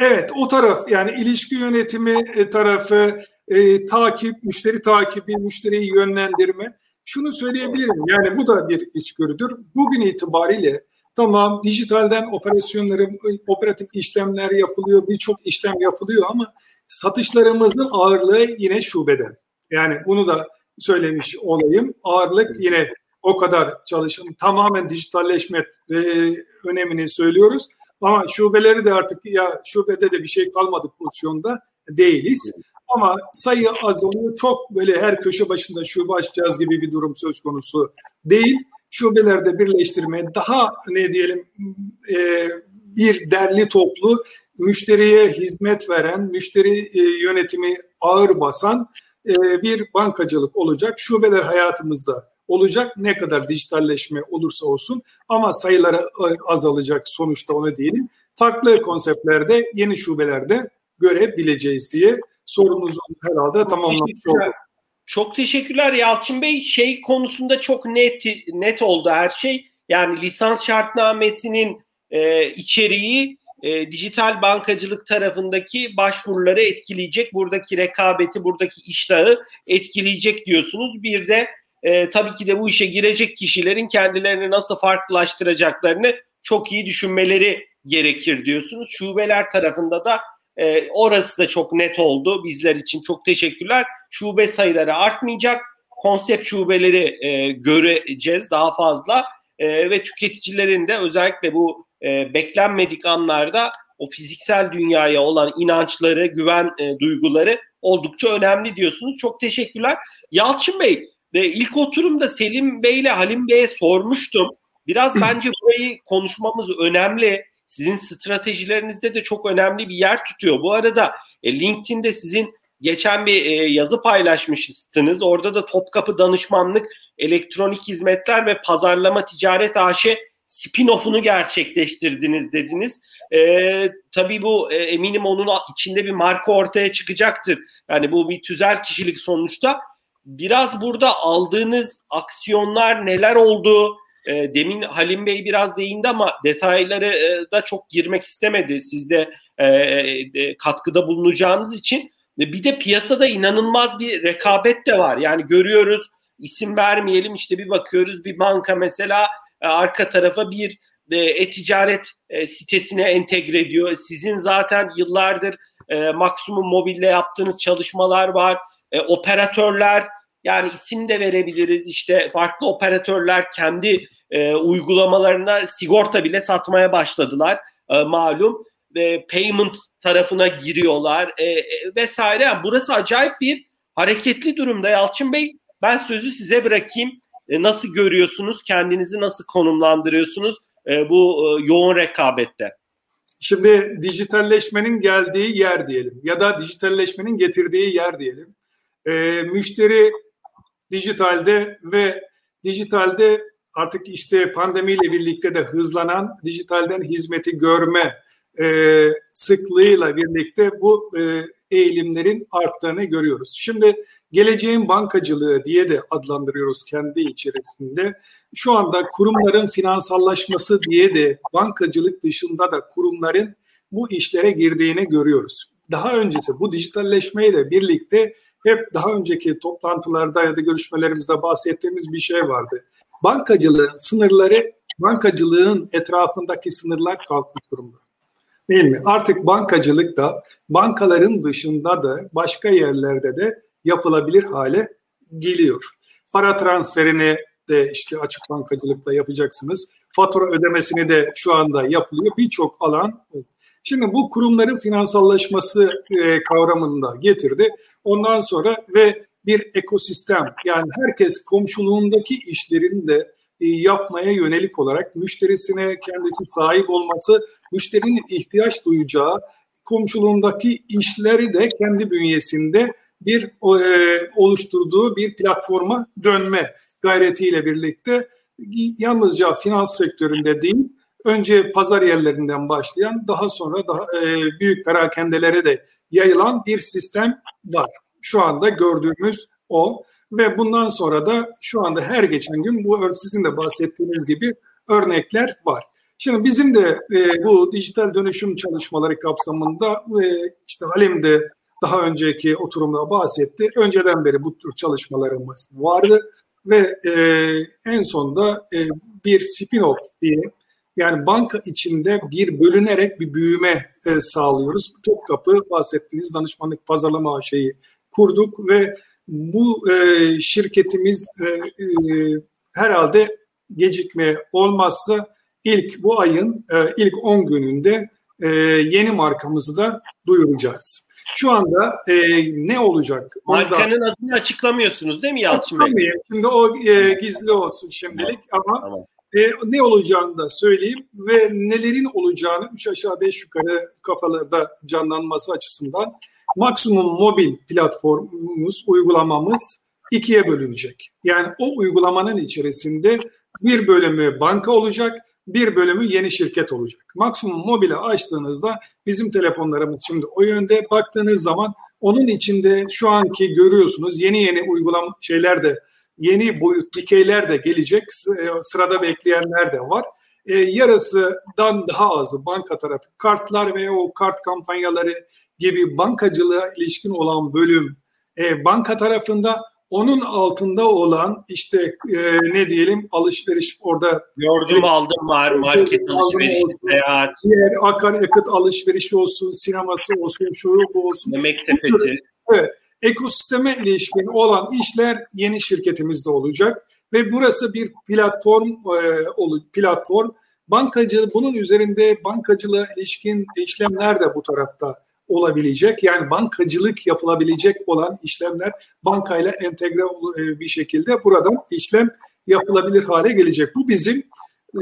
S2: Evet, o taraf yani ilişki yönetimi e, tarafı, e, takip, müşteri takibi, müşteriyi yönlendirme. Şunu söyleyebilirim yani bu da bir içgörüdür. Bugün itibariyle tamam dijitalden operasyonları, operatif işlemler yapılıyor, birçok işlem yapılıyor ama satışlarımızın ağırlığı yine şubeden. Yani bunu da söylemiş olayım. Ağırlık yine o kadar çalışın tamamen dijitalleşme e, önemini söylüyoruz. Ama şubeleri de artık ya şubede de bir şey kalmadı pozisyonda değiliz. Ama sayı azalıyor. Çok böyle her köşe başında şube açacağız gibi bir durum söz konusu değil. Şubelerde birleştirme daha ne diyelim e, bir derli toplu müşteriye hizmet veren, müşteri e, yönetimi ağır basan e, bir bankacılık olacak. Şubeler hayatımızda olacak ne kadar dijitalleşme olursa olsun ama sayıları azalacak sonuçta onu diyelim. Farklı konseptlerde yeni şubelerde görebileceğiz diye sorumuzu herhalde tamamlamış olduk.
S1: Çok teşekkürler Yalçın Bey. Şey konusunda çok net net oldu her şey. Yani lisans şartnamesinin e, içeriği e, dijital bankacılık tarafındaki başvuruları etkileyecek, buradaki rekabeti, buradaki iştahı etkileyecek diyorsunuz. Bir de e, tabii ki de bu işe girecek kişilerin kendilerini nasıl farklılaştıracaklarını çok iyi düşünmeleri gerekir diyorsunuz. Şubeler tarafında da e, orası da çok net oldu bizler için. Çok teşekkürler. Şube sayıları artmayacak. Konsept şubeleri e, göreceğiz daha fazla e, ve tüketicilerin de özellikle bu e, beklenmedik anlarda o fiziksel dünyaya olan inançları, güven e, duyguları oldukça önemli diyorsunuz. Çok teşekkürler. Yalçın Bey, e, ilk oturumda Selim Bey ile Halim Bey'e sormuştum. Biraz [clears throat] bence burayı konuşmamız önemli. Sizin stratejilerinizde de çok önemli bir yer tutuyor. Bu arada e, LinkedIn'de sizin geçen bir e, yazı paylaşmıştınız. Orada da Topkapı Danışmanlık, Elektronik Hizmetler ve Pazarlama Ticaret AŞ spin-off'unu gerçekleştirdiniz dediniz. E, tabii bu e, eminim onun içinde bir marka ortaya çıkacaktır. Yani bu bir tüzel kişilik sonuçta. Biraz burada aldığınız aksiyonlar neler oldu? E, demin Halim Bey biraz değindi ama detayları e, da çok girmek istemedi. Siz de e, e, katkıda bulunacağınız için. E, bir de piyasada inanılmaz bir rekabet de var. Yani görüyoruz isim vermeyelim işte bir bakıyoruz bir banka mesela e, arka tarafa bir e, e-ticaret e, sitesine entegre ediyor. Sizin zaten yıllardır e, Maksimum Mobil'le yaptığınız çalışmalar var. E, operatörler yani isim de verebiliriz. İşte farklı operatörler kendi e, uygulamalarına sigorta bile satmaya başladılar e, malum. E, payment tarafına giriyorlar e, e, vesaire. Yani burası acayip bir hareketli durumda Yalçın Bey. Ben sözü size bırakayım. E, nasıl görüyorsunuz? Kendinizi nasıl konumlandırıyorsunuz e, bu e, yoğun rekabette?
S2: Şimdi dijitalleşmenin geldiği yer diyelim ya da dijitalleşmenin getirdiği yer diyelim. E, müşteri dijitalde ve dijitalde artık işte pandemiyle birlikte de hızlanan dijitalden hizmeti görme e, sıklığıyla birlikte bu e, eğilimlerin arttığını görüyoruz. Şimdi geleceğin bankacılığı diye de adlandırıyoruz kendi içerisinde. Şu anda kurumların finansallaşması diye de bankacılık dışında da kurumların bu işlere girdiğini görüyoruz. Daha öncesi bu dijitalleşmeyle birlikte hep daha önceki toplantılarda ya da görüşmelerimizde bahsettiğimiz bir şey vardı. Bankacılığın sınırları, bankacılığın etrafındaki sınırlar kalkmış durumda. Değil mi? Artık bankacılık da bankaların dışında da başka yerlerde de yapılabilir hale geliyor. Para transferini de işte açık bankacılıkla yapacaksınız. Fatura ödemesini de şu anda yapılıyor. Birçok alan. Şimdi bu kurumların finansallaşması e, kavramında getirdi. Ondan sonra ve bir ekosistem yani herkes komşuluğundaki işlerini de e, yapmaya yönelik olarak müşterisine kendisi sahip olması, müşterinin ihtiyaç duyacağı komşuluğundaki işleri de kendi bünyesinde bir e, oluşturduğu bir platforma dönme gayretiyle birlikte yalnızca finans sektöründe değil, önce pazar yerlerinden başlayan daha sonra daha e, büyük perakendelere de yayılan bir sistem var. Şu anda gördüğümüz o ve bundan sonra da şu anda her geçen gün bu sizin de bahsettiğiniz gibi örnekler var. Şimdi bizim de e, bu dijital dönüşüm çalışmaları kapsamında e, işte Halim de daha önceki oturumda bahsetti. Önceden beri bu tür çalışmalarımız vardı ve e, en sonunda e, bir spin-off diye yani banka içinde bir bölünerek bir büyüme e, sağlıyoruz. Topkapı bahsettiğiniz danışmanlık pazarlama şeyi kurduk ve bu e, şirketimiz e, e, herhalde gecikme olmazsa ilk bu ayın e, ilk 10 gününde e, yeni markamızı da duyuracağız. Şu anda e, ne olacak?
S1: Markanın da, adını açıklamıyorsunuz değil mi Yalçın Bey?
S2: Şimdi o e, gizli olsun şimdilik ama tamam. E, ne olacağını da söyleyeyim ve nelerin olacağını üç aşağı beş yukarı kafalarda canlanması açısından maksimum mobil platformumuz, uygulamamız ikiye bölünecek. Yani o uygulamanın içerisinde bir bölümü banka olacak, bir bölümü yeni şirket olacak. Maksimum mobile açtığınızda bizim telefonlarımız şimdi o yönde baktığınız zaman onun içinde şu anki görüyorsunuz yeni yeni uygulama şeyler de yeni boyut dikeyler de gelecek. E, sırada bekleyenler de var. E, yarısından daha azı banka tarafı kartlar ve o kart kampanyaları gibi bankacılığa ilişkin olan bölüm e, banka tarafında onun altında olan işte e, ne diyelim alışveriş orada
S1: gördüm aldım var market alışverişi seyahat.
S2: Diğer akaryakıt alışverişi olsun sineması olsun şu bu olsun.
S1: Yemek sepeti.
S2: Evet ekosisteme ilişkin olan işler yeni şirketimizde olacak. Ve burası bir platform e, platform. Bankacı bunun üzerinde bankacılığa ilişkin işlemler de bu tarafta olabilecek. Yani bankacılık yapılabilecek olan işlemler bankayla entegre e, bir şekilde buradan işlem yapılabilir hale gelecek. Bu bizim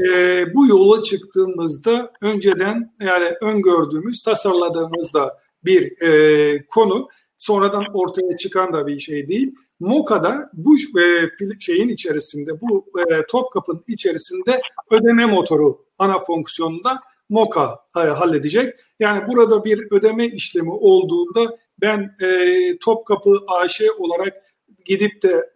S2: e, bu yola çıktığımızda önceden yani öngördüğümüz, tasarladığımızda bir e, konu sonradan ortaya çıkan da bir şey değil. Moka'da bu e, şeyin içerisinde, bu e, Topkapı'nın içerisinde ödeme motoru ana fonksiyonunda Moka e, halledecek. Yani burada bir ödeme işlemi olduğunda ben e, Topkapı AŞ olarak gidip de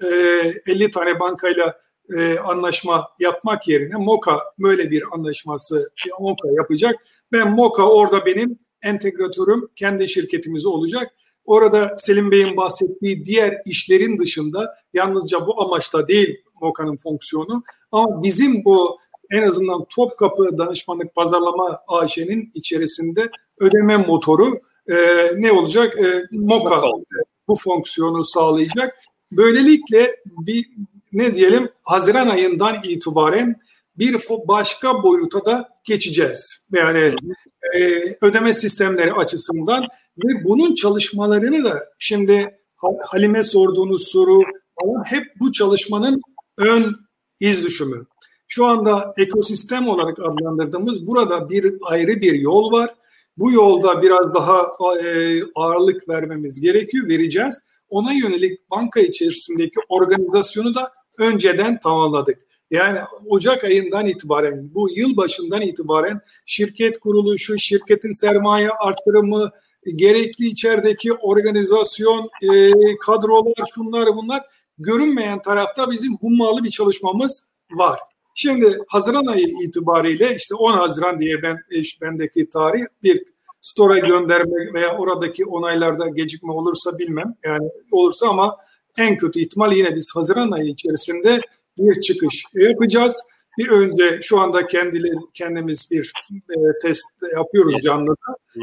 S2: e, 50 tane bankayla e, anlaşma yapmak yerine Moka böyle bir anlaşması Moka yapacak. Ben Moka orada benim entegratörüm kendi şirketimiz olacak. Orada Selim Bey'in bahsettiği diğer işlerin dışında yalnızca bu amaçla değil Moka'nın fonksiyonu ama bizim bu en azından Topkapı Danışmanlık Pazarlama AŞ'nin içerisinde ödeme motoru e, ne olacak? E, MOKA bu fonksiyonu sağlayacak. Böylelikle bir ne diyelim Haziran ayından itibaren bir başka boyuta da geçeceğiz. Yani e, ödeme sistemleri açısından ve bunun çalışmalarını da şimdi Halime sorduğunuz soru hep bu çalışmanın ön iz düşümü. Şu anda ekosistem olarak adlandırdığımız burada bir ayrı bir yol var. Bu yolda biraz daha e, ağırlık vermemiz gerekiyor, vereceğiz. Ona yönelik banka içerisindeki organizasyonu da önceden tamamladık. Yani Ocak ayından itibaren, bu yıl başından itibaren şirket kuruluşu, şirketin sermaye artırımı, gerekli içerideki organizasyon, e, kadrolar, şunlar bunlar görünmeyen tarafta bizim hummalı bir çalışmamız var. Şimdi Haziran ayı itibariyle işte 10 Haziran diye ben bendeki tarih bir store'a gönderme veya oradaki onaylarda gecikme olursa bilmem yani olursa ama en kötü ihtimal yine biz Haziran ayı içerisinde bir çıkış yapacağız. Bir önce şu anda kendileri kendimiz bir e, test yapıyoruz canlıda.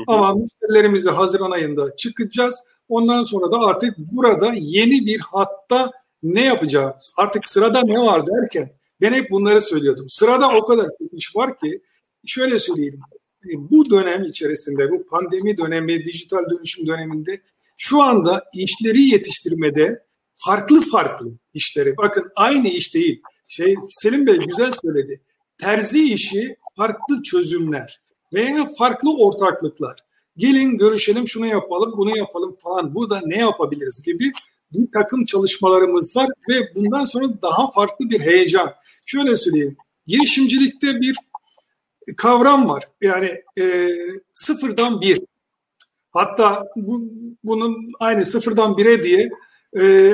S2: Ama müşterilerimizi Haziran ayında çıkacağız. Ondan sonra da artık burada yeni bir hatta ne yapacağız? Artık sırada ne var derken ben hep bunları söylüyordum. Sırada o kadar iş var ki şöyle söyleyeyim. E, bu dönem içerisinde, bu pandemi dönemi, dijital dönüşüm döneminde şu anda işleri yetiştirmede farklı farklı işleri. Bakın aynı iş değil. Şey Selim Bey güzel söyledi. Terzi işi farklı çözümler veya farklı ortaklıklar. Gelin görüşelim şunu yapalım bunu yapalım falan. Burada ne yapabiliriz gibi bir takım çalışmalarımız var ve bundan sonra daha farklı bir heyecan. Şöyle söyleyeyim. Girişimcilikte bir kavram var. Yani e, sıfırdan bir. Hatta bu, bunun aynı sıfırdan bire diye e,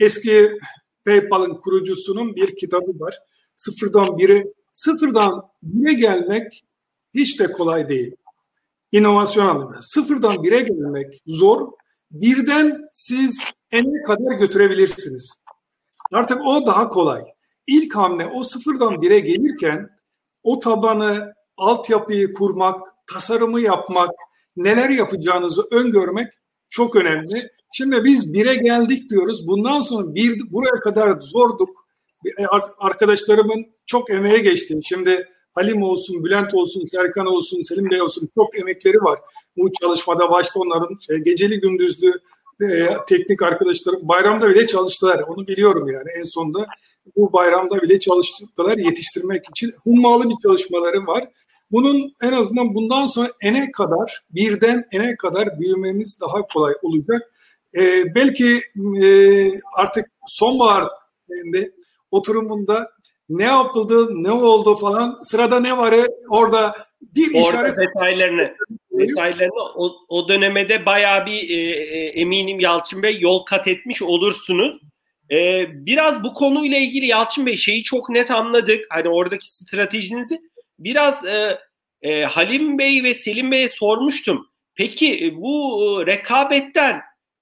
S2: eski PayPal'ın kurucusunun bir kitabı var. Sıfırdan bire, sıfırdan bire gelmek hiç de kolay değil. İnovasyon anlamında. Sıfırdan bire gelmek zor. Birden siz ene kadar götürebilirsiniz. Artık o daha kolay. İlk hamle o sıfırdan bire gelirken o tabanı, altyapıyı kurmak, tasarımı yapmak, neler yapacağınızı öngörmek çok önemli. Şimdi biz bire geldik diyoruz. Bundan sonra bir buraya kadar zorduk. E, arkadaşlarımın çok emeğe geçti. Şimdi Halim olsun, Bülent olsun, Serkan olsun, Selim Bey olsun çok emekleri var. Bu çalışmada başta onların e, geceli gündüzlü e, teknik arkadaşlarım bayramda bile çalıştılar. Onu biliyorum yani en sonunda bu bayramda bile çalıştılar yetiştirmek için. Hummalı bir çalışmaları var. Bunun en azından bundan sonra ene kadar birden ene kadar büyümemiz daha kolay olacak. Ee, belki e, artık sonbahar oturumunda ne yapıldı, ne oldu falan sırada ne var orada bir
S1: orada işaret detaylarını detaylarını o, o dönemede bayağı bir e, e, eminim Yalçın Bey yol kat etmiş olursunuz. E, biraz bu konuyla ilgili Yalçın Bey şeyi çok net anladık. Hani oradaki stratejinizi biraz e, e, Halim Bey ve Selim Bey'e sormuştum. Peki e, bu e, rekabetten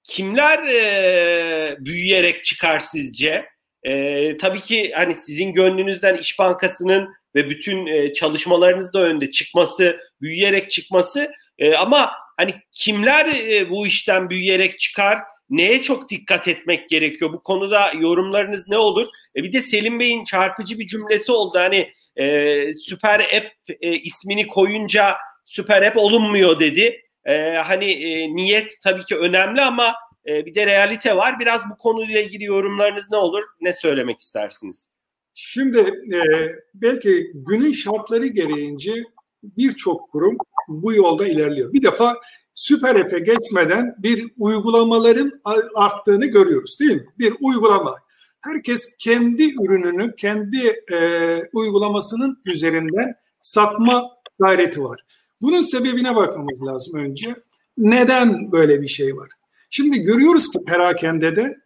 S1: kimler e, büyüyerek çıkar sizce? E, tabii ki hani sizin gönlünüzden İş Bankası'nın ve bütün e, çalışmalarınız da önde çıkması, büyüyerek çıkması e, ama hani kimler e, bu işten büyüyerek çıkar? Neye çok dikkat etmek gerekiyor? Bu konuda yorumlarınız ne olur? E, bir de Selim Bey'in çarpıcı bir cümlesi oldu. Hani e, süper app e, ismini koyunca süper app olunmuyor dedi. E, hani e, niyet tabii ki önemli ama e, bir de realite var. Biraz bu konuyla ilgili yorumlarınız ne olur? Ne söylemek istersiniz?
S2: Şimdi e, belki günün şartları gereğince birçok kurum bu yolda ilerliyor. Bir defa süper app'e geçmeden bir uygulamaların arttığını görüyoruz değil mi? Bir uygulama. Herkes kendi ürününü, kendi e, uygulamasının üzerinden satma gayreti var. Bunun sebebine bakmamız lazım önce. Neden böyle bir şey var? Şimdi görüyoruz ki perakendede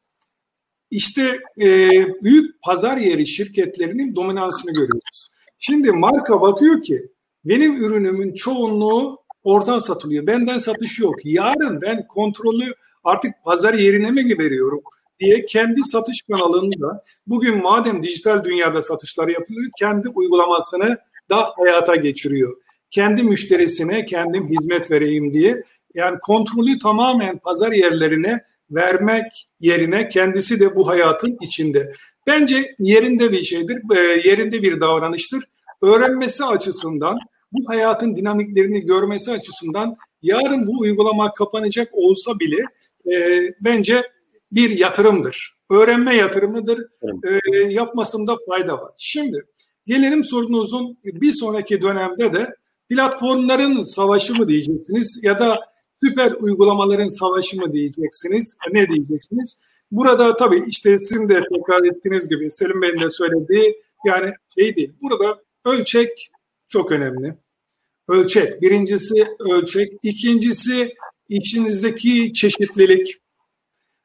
S2: işte e, büyük pazar yeri şirketlerinin dominansını görüyoruz. Şimdi marka bakıyor ki benim ürünümün çoğunluğu oradan satılıyor. Benden satış yok. Yarın ben kontrolü artık pazar yerine mi veriyorum diye kendi satış kanalını da bugün madem dijital dünyada satışlar yapılıyor kendi uygulamasını da hayata geçiriyor. Kendi müşterisine kendim hizmet vereyim diye yani kontrolü tamamen pazar yerlerine vermek yerine kendisi de bu hayatın içinde. Bence yerinde bir şeydir, e, yerinde bir davranıştır. Öğrenmesi açısından, bu hayatın dinamiklerini görmesi açısından yarın bu uygulama kapanacak olsa bile e, bence bir yatırımdır. Öğrenme yatırımıdır. E, yapmasında fayda var. Şimdi gelelim sorunuzun bir sonraki dönemde de platformların savaşı mı diyeceksiniz ya da süper uygulamaların savaşı mı diyeceksiniz? Ne diyeceksiniz? Burada tabii işte sizin de tekrar ettiğiniz gibi Selim Bey'in de söylediği yani şey değil. Burada ölçek çok önemli. Ölçek. Birincisi ölçek. İkincisi içinizdeki çeşitlilik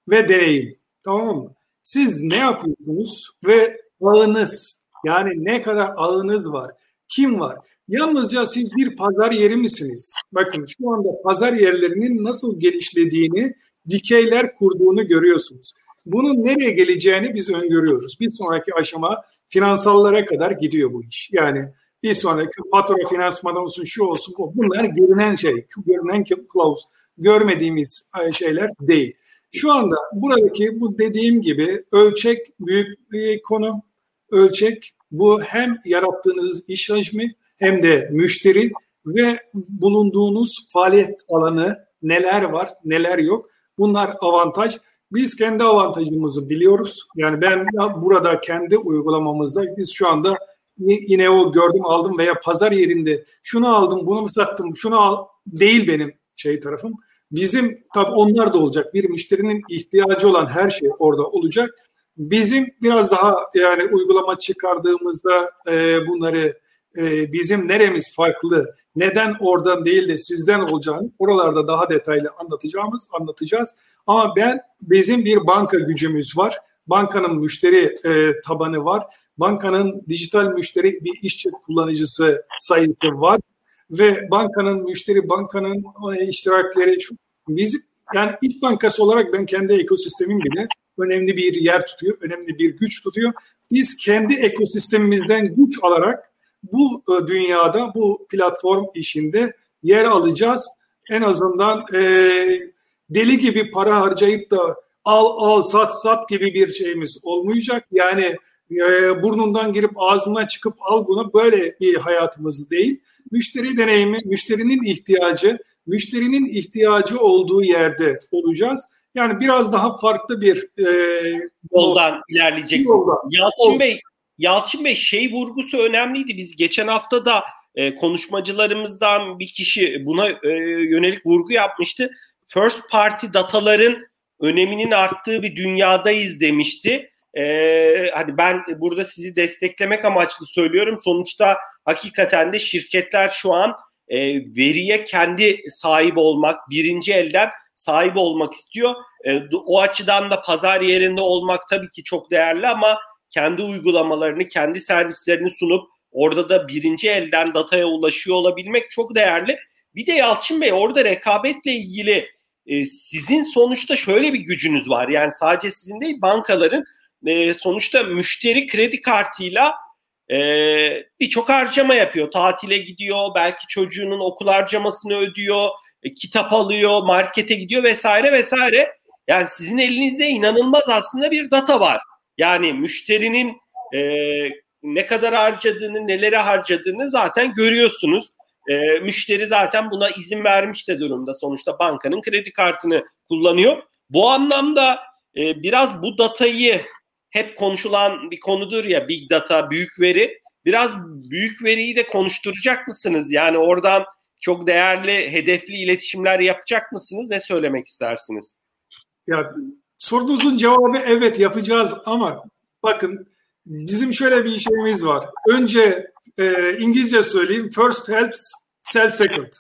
S2: ve deneyim. Tamam mı? Siz ne yapıyorsunuz ve ağınız yani ne kadar ağınız var? Kim var? Yalnızca siz bir pazar yeri misiniz? Bakın şu anda pazar yerlerinin nasıl gelişlediğini, dikeyler kurduğunu görüyorsunuz. Bunun nereye geleceğini biz öngörüyoruz. Bir sonraki aşama finansallara kadar gidiyor bu iş. Yani bir sonraki fatura finansman olsun, şu olsun, bu. Bunlar görünen şey, görünen kılavuz. Görmediğimiz şeyler değil. Şu anda buradaki bu dediğim gibi ölçek büyük bir konu. Ölçek bu hem yarattığınız iş hacmi hem de müşteri ve bulunduğunuz faaliyet alanı neler var, neler yok. Bunlar avantaj. Biz kendi avantajımızı biliyoruz. Yani ben burada kendi uygulamamızda biz şu anda yine o gördüm aldım veya pazar yerinde şunu aldım bunu mu sattım şunu al değil benim şey tarafım. Bizim tabi onlar da olacak. Bir müşterinin ihtiyacı olan her şey orada olacak. Bizim biraz daha yani uygulama çıkardığımızda e, bunları e, bizim neremiz farklı, neden oradan değil de sizden olacağını oralarda daha detaylı anlatacağımız anlatacağız. Ama ben bizim bir banka gücümüz var. Bankanın müşteri e, tabanı var. Bankanın dijital müşteri bir işçi kullanıcısı sayısı var ve bankanın müşteri bankanın e, iştirakleri biz yani iş bankası olarak ben kendi ekosistemim bile önemli bir yer tutuyor, önemli bir güç tutuyor. Biz kendi ekosistemimizden güç alarak bu e, dünyada, bu platform işinde yer alacağız. En azından e, deli gibi para harcayıp da al al sat sat gibi bir şeyimiz olmayacak. Yani e, burnundan girip ağzından çıkıp al bunu böyle bir hayatımız değil. Müşteri deneyimi, müşterinin ihtiyacı, müşterinin ihtiyacı olduğu yerde olacağız. Yani biraz daha farklı bir
S1: e, yoldan ilerleyeceksin. Yoldan. Yalçın Bey, Yalçın Bey şey vurgusu önemliydi. Biz geçen hafta da e, konuşmacılarımızdan bir kişi buna e, yönelik vurgu yapmıştı. First party dataların öneminin arttığı bir dünyadayız demişti. Ee, hadi ben burada sizi desteklemek amaçlı söylüyorum. Sonuçta hakikaten de şirketler şu an e, veriye kendi sahip olmak, birinci elden sahip olmak istiyor. E, o açıdan da pazar yerinde olmak tabii ki çok değerli ama kendi uygulamalarını, kendi servislerini sunup orada da birinci elden dataya ulaşıyor olabilmek çok değerli. Bir de Yalçın Bey orada rekabetle ilgili e, sizin sonuçta şöyle bir gücünüz var. Yani sadece sizin değil bankaların e, sonuçta müşteri kredi kartıyla e, birçok harcama yapıyor. Tatile gidiyor, belki çocuğunun okul harcamasını ödüyor, e, kitap alıyor, markete gidiyor vesaire vesaire. Yani sizin elinizde inanılmaz aslında bir data var. Yani müşterinin e, ne kadar harcadığını, nelere harcadığını zaten görüyorsunuz. E, müşteri zaten buna izin vermiş de durumda. Sonuçta bankanın kredi kartını kullanıyor. Bu anlamda e, biraz bu datayı hep konuşulan bir konudur ya big data, büyük veri. Biraz büyük veriyi de konuşturacak mısınız? Yani oradan çok değerli, hedefli iletişimler yapacak mısınız? Ne söylemek istersiniz?
S2: Ya sorunuzun cevabı evet yapacağız ama bakın bizim şöyle bir şeyimiz var. Önce e, İngilizce söyleyeyim. First help, sell second.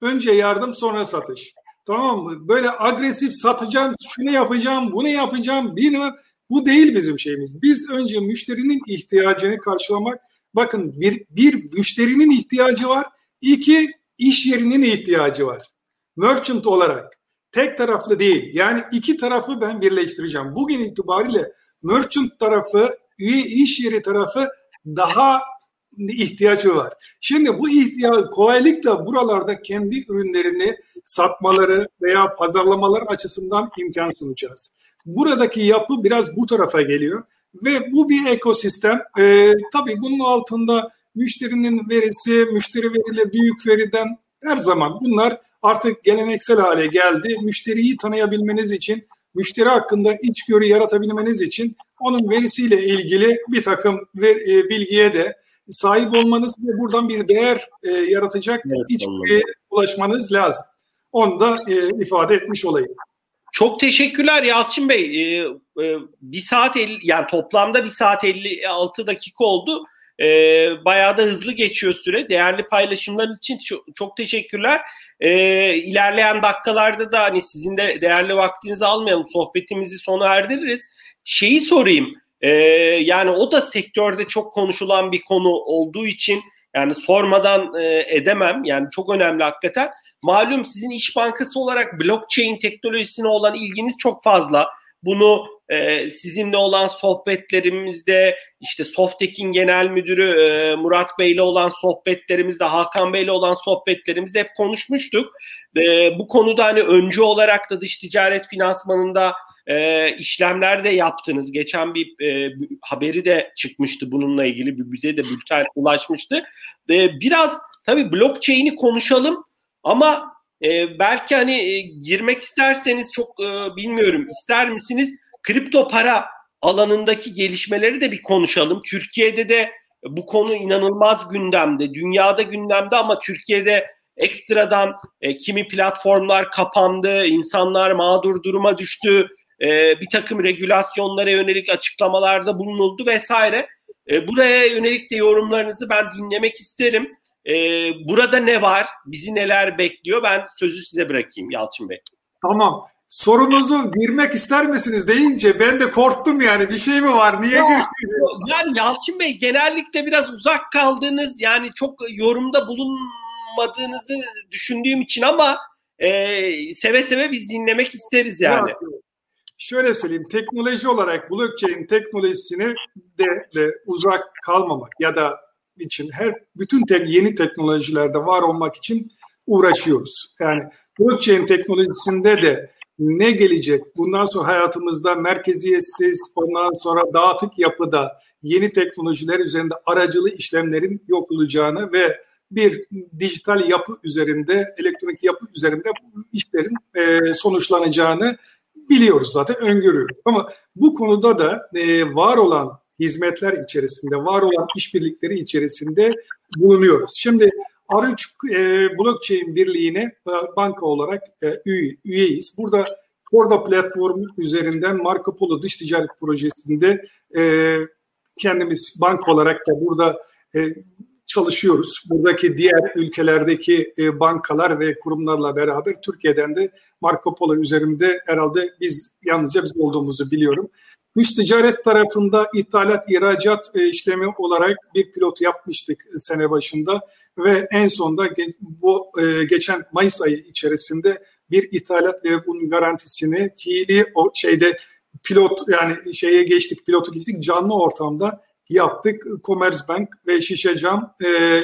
S2: Önce yardım sonra satış. Tamam mı? Böyle agresif satacağım, şunu yapacağım, bunu yapacağım, bilmem. Bu değil bizim şeyimiz. Biz önce müşterinin ihtiyacını karşılamak. Bakın bir, bir müşterinin ihtiyacı var. iki iş yerinin ihtiyacı var. Merchant olarak. Tek taraflı değil. Yani iki tarafı ben birleştireceğim. Bugün itibariyle merchant tarafı, iş yeri tarafı daha ihtiyacı var. Şimdi bu ihtiyaç kolaylıkla buralarda kendi ürünlerini satmaları veya pazarlamalar açısından imkan sunacağız. Buradaki yapı biraz bu tarafa geliyor ve bu bir ekosistem. Ee, tabii bunun altında müşterinin verisi, müşteri verileri büyük veriden her zaman bunlar artık geleneksel hale geldi. Müşteriyi tanıyabilmeniz için müşteri hakkında içgörü yaratabilmeniz için onun verisiyle ilgili bir takım ver, e, bilgiye de sahip olmanız ve buradan bir değer e, yaratacak evet, içgörüye ulaşmanız lazım. Onu da e, ifade etmiş olayım.
S1: Çok teşekkürler Yalçın Bey. Ee, e, bir saat 50, yani toplamda bir saat 56 dakika oldu. Ee, bayağı da hızlı geçiyor süre. Değerli paylaşımlarınız için çok, çok teşekkürler. Ee, ilerleyen dakikalarda da hani sizin de değerli vaktinizi almayalım. Sohbetimizi sona erdiririz. Şeyi sorayım. Ee, yani o da sektörde çok konuşulan bir konu olduğu için yani sormadan e, edemem. Yani çok önemli hakikaten. Malum sizin İş Bankası olarak blockchain teknolojisine olan ilginiz çok fazla. Bunu e, sizinle olan sohbetlerimizde işte Softek'in genel müdürü e, Murat Bey'le olan sohbetlerimizde Hakan Bey'le olan sohbetlerimizde hep konuşmuştuk. E, bu konuda hani öncü olarak da dış ticaret finansmanında e, işlemler de yaptınız. Geçen bir e, haberi de çıkmıştı bununla ilgili bir bize de bülten ulaşmıştı. E, biraz tabii blockchain'i konuşalım ama e, belki hani e, girmek isterseniz çok e, bilmiyorum ister misiniz? Kripto para alanındaki gelişmeleri de bir konuşalım. Türkiye'de de bu konu inanılmaz gündemde. Dünyada gündemde ama Türkiye'de ekstradan e, kimi platformlar kapandı, insanlar mağdur duruma düştü, e, bir takım regülasyonlara yönelik açıklamalarda bulunuldu vesaire. E, buraya yönelik de yorumlarınızı ben dinlemek isterim. E, burada ne var? Bizi neler bekliyor? Ben sözü size bırakayım Yalçın Bey.
S2: Tamam. Sorunuzu girmek ister misiniz deyince ben de korktum yani. Bir şey mi var? Niye ya,
S1: Yani Yalçın Bey genellikle biraz uzak kaldığınız yani çok yorumda bulunmadığınızı düşündüğüm için ama e, seve seve biz dinlemek isteriz yani. Ya,
S2: şöyle söyleyeyim teknoloji olarak blockchain teknolojisini de, de uzak kalmamak ya da için her bütün te- yeni teknolojilerde var olmak için uğraşıyoruz. Yani blockchain teknolojisinde de ne gelecek? Bundan sonra hayatımızda merkeziyetsiz, ondan sonra dağıtık yapıda yeni teknolojiler üzerinde aracılı işlemlerin yok olacağını ve bir dijital yapı üzerinde, elektronik yapı üzerinde bu işlerin e, sonuçlanacağını biliyoruz zaten, öngörüyoruz. Ama bu konuda da e, var olan hizmetler içerisinde, var olan işbirlikleri içerisinde bulunuyoruz. Şimdi R3 e, Blockchain Birliği'ne e, banka olarak e, üye, üyeyiz. Burada Korda platformu üzerinden Marco Polo dış ticaret projesinde e, kendimiz banka olarak da burada çalışıyoruz. Buradaki diğer ülkelerdeki bankalar ve kurumlarla beraber Türkiye'den de Marco Polo üzerinde herhalde biz yalnızca biz olduğumuzu biliyorum. Dış ticaret tarafında ithalat, ihracat işlemi olarak bir pilot yapmıştık sene başında ve en sonda bu e, geçen Mayıs ayı içerisinde bir ithalat ve bunun garantisini fiili o şeyde pilot yani şeye geçtik pilotu geçtik canlı ortamda yaptık. Commerzbank ve Şişe Cam e,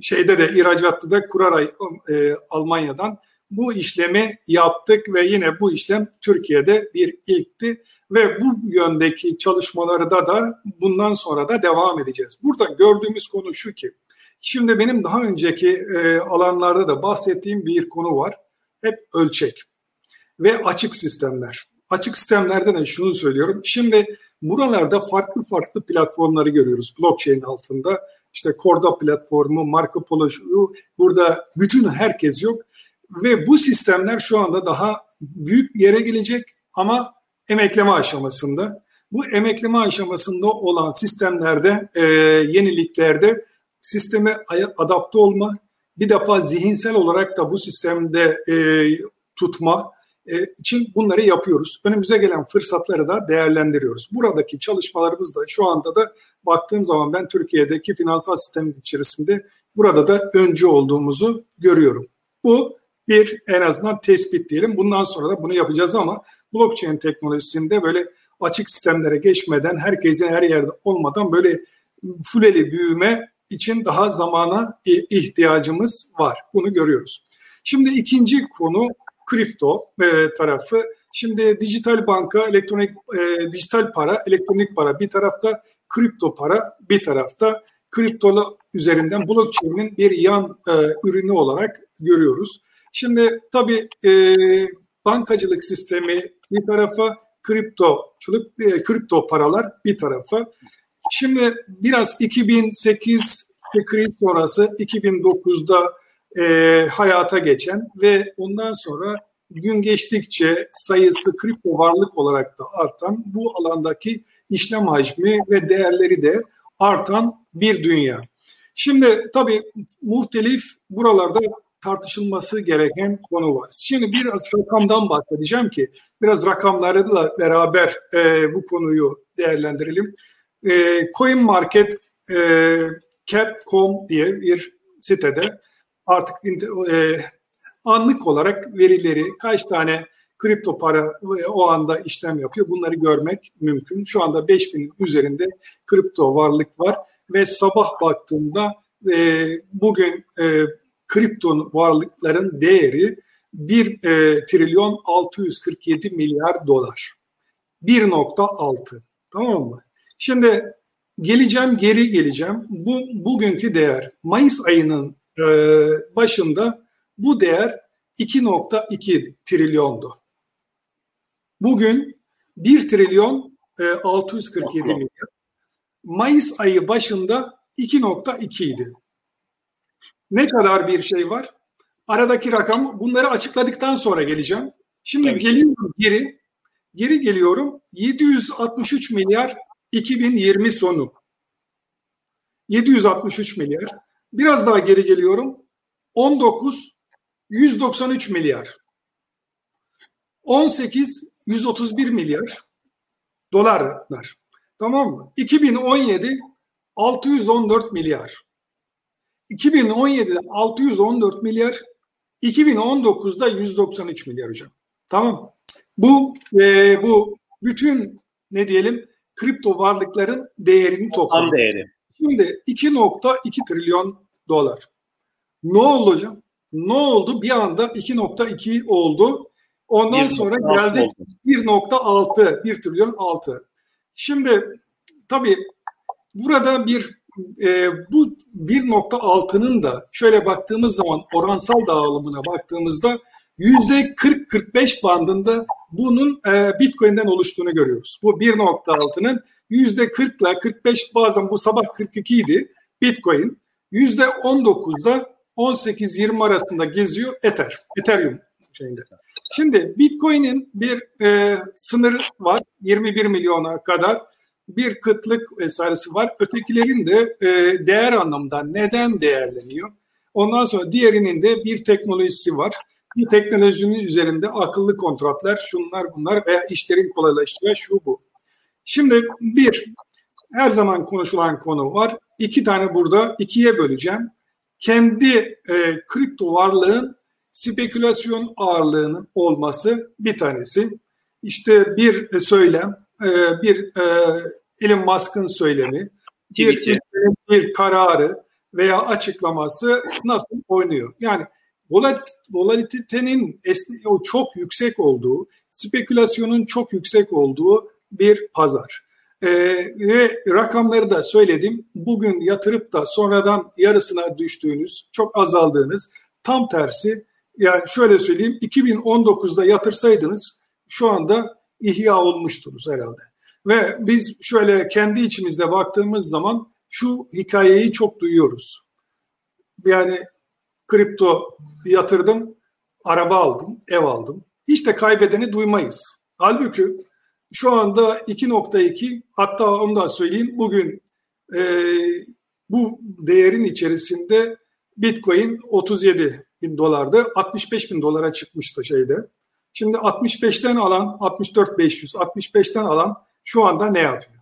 S2: şeyde de ihracatta da Kuraray e, Almanya'dan bu işlemi yaptık ve yine bu işlem Türkiye'de bir ilkti ve bu yöndeki çalışmaları da da bundan sonra da devam edeceğiz. Burada gördüğümüz konu şu ki şimdi benim daha önceki e, alanlarda da bahsettiğim bir konu var. Hep ölçek ve açık sistemler. Açık sistemlerde de şunu söylüyorum. Şimdi buralarda farklı farklı platformları görüyoruz blockchain altında. İşte Corda platformu, Marco Polo, burada bütün herkes yok. Ve bu sistemler şu anda daha büyük yere gelecek ama emekleme aşamasında. Bu emekleme aşamasında olan sistemlerde, e, yeniliklerde sisteme adapte olma, bir defa zihinsel olarak da bu sistemde e, tutma e, için bunları yapıyoruz. Önümüze gelen fırsatları da değerlendiriyoruz. Buradaki çalışmalarımız da şu anda da baktığım zaman ben Türkiye'deki finansal sistemin içerisinde burada da öncü olduğumuzu görüyorum. Bu bir en azından tespit diyelim. Bundan sonra da bunu yapacağız ama blockchain teknolojisinde böyle açık sistemlere geçmeden, herkesin her yerde olmadan böyle fuleli büyüme için daha zamana ihtiyacımız var. Bunu görüyoruz. Şimdi ikinci konu kripto e, tarafı. Şimdi dijital banka, elektronik e, dijital para, elektronik para bir tarafta, kripto para bir tarafta. Kriptolu üzerinden blockchain'in bir yan e, ürünü olarak görüyoruz. Şimdi tabii e, bankacılık sistemi bir tarafa, kriptoçuluk, e, kripto paralar bir tarafa. Şimdi biraz 2008 kriz sonrası 2009'da e, hayata geçen ve ondan sonra gün geçtikçe sayısı kripto varlık olarak da artan bu alandaki işlem hacmi ve değerleri de artan bir dünya. Şimdi tabii muhtelif buralarda tartışılması gereken konu var. Şimdi biraz rakamdan bahsedeceğim ki biraz rakamlarla beraber e, bu konuyu değerlendirelim. E, Coin Market e, Cap.com diye bir sitede artık e, anlık olarak verileri kaç tane kripto para o anda işlem yapıyor bunları görmek mümkün. Şu anda 5000'in üzerinde kripto varlık var ve sabah baktığımda e, bugün e, kripto varlıkların değeri 1 e, trilyon 647 milyar dolar. 1.6 tamam mı? Şimdi geleceğim geri geleceğim. Bu bugünkü değer Mayıs ayının e, başında bu değer 2.2 trilyondu. Bugün 1 trilyon e, 647 milyar. Mayıs ayı başında 2.2 idi. Ne kadar bir şey var? Aradaki rakam bunları açıkladıktan sonra geleceğim. Şimdi Tabii. geliyorum geri. Geri geliyorum. 763 milyar 2020 sonu. 763 milyar. Biraz daha geri geliyorum. 19 193 milyar. 18 131 milyar dolarlar. Tamam mı? 2017 614 milyar. 2017'de 614 milyar, 2019'da 193 milyar hocam. Tamam. Bu e, bu bütün ne diyelim kripto varlıkların değerini topladı. değeri. Şimdi 2.2 trilyon dolar. Ne oldu hocam? Ne oldu? Bir anda 2.2 oldu. Ondan 1. sonra geldik 1.6, 1 trilyon 6. Şimdi tabii burada bir e, bu 1.6'nın da şöyle baktığımız zaman oransal dağılımına baktığımızda 40-45 bandında bunun e, Bitcoin'den oluştuğunu görüyoruz. Bu 1.6'nın yüzde 40 ile 45 bazen bu sabah 42 idi Bitcoin. Yüzde 19'da 18-20 arasında geziyor Ether, Ethereum şeyinde. Şimdi Bitcoin'in bir e, sınırı var 21 milyona kadar bir kıtlık vesairesi var. Ötekilerin de e, değer anlamında neden değerleniyor? Ondan sonra diğerinin de bir teknolojisi var. Bir teknolojinin üzerinde akıllı kontratlar, şunlar bunlar veya işlerin kolaylaştığı şu bu. Şimdi bir, her zaman konuşulan konu var. İki tane burada ikiye böleceğim. Kendi e, kripto varlığın spekülasyon ağırlığının olması bir tanesi. İşte bir söylem, e, bir e, Elon Musk'ın söylemi, bir, bir kararı veya açıklaması nasıl oynuyor? Yani volatilitenin o çok yüksek olduğu, spekülasyonun çok yüksek olduğu bir pazar. Ee, ve rakamları da söyledim. Bugün yatırıp da sonradan yarısına düştüğünüz, çok azaldığınız tam tersi. Yani şöyle söyleyeyim 2019'da yatırsaydınız şu anda ihya olmuştunuz herhalde. Ve biz şöyle kendi içimizde baktığımız zaman şu hikayeyi çok duyuyoruz. Yani kripto yatırdım, araba aldım, ev aldım. Hiç de kaybedeni duymayız. Halbuki şu anda 2.2 hatta onu da söyleyeyim bugün e, bu değerin içerisinde Bitcoin 37 bin dolardı. 65 bin dolara çıkmıştı şeyde. Şimdi 65'ten alan 64 500, 65'ten alan şu anda ne yapıyor?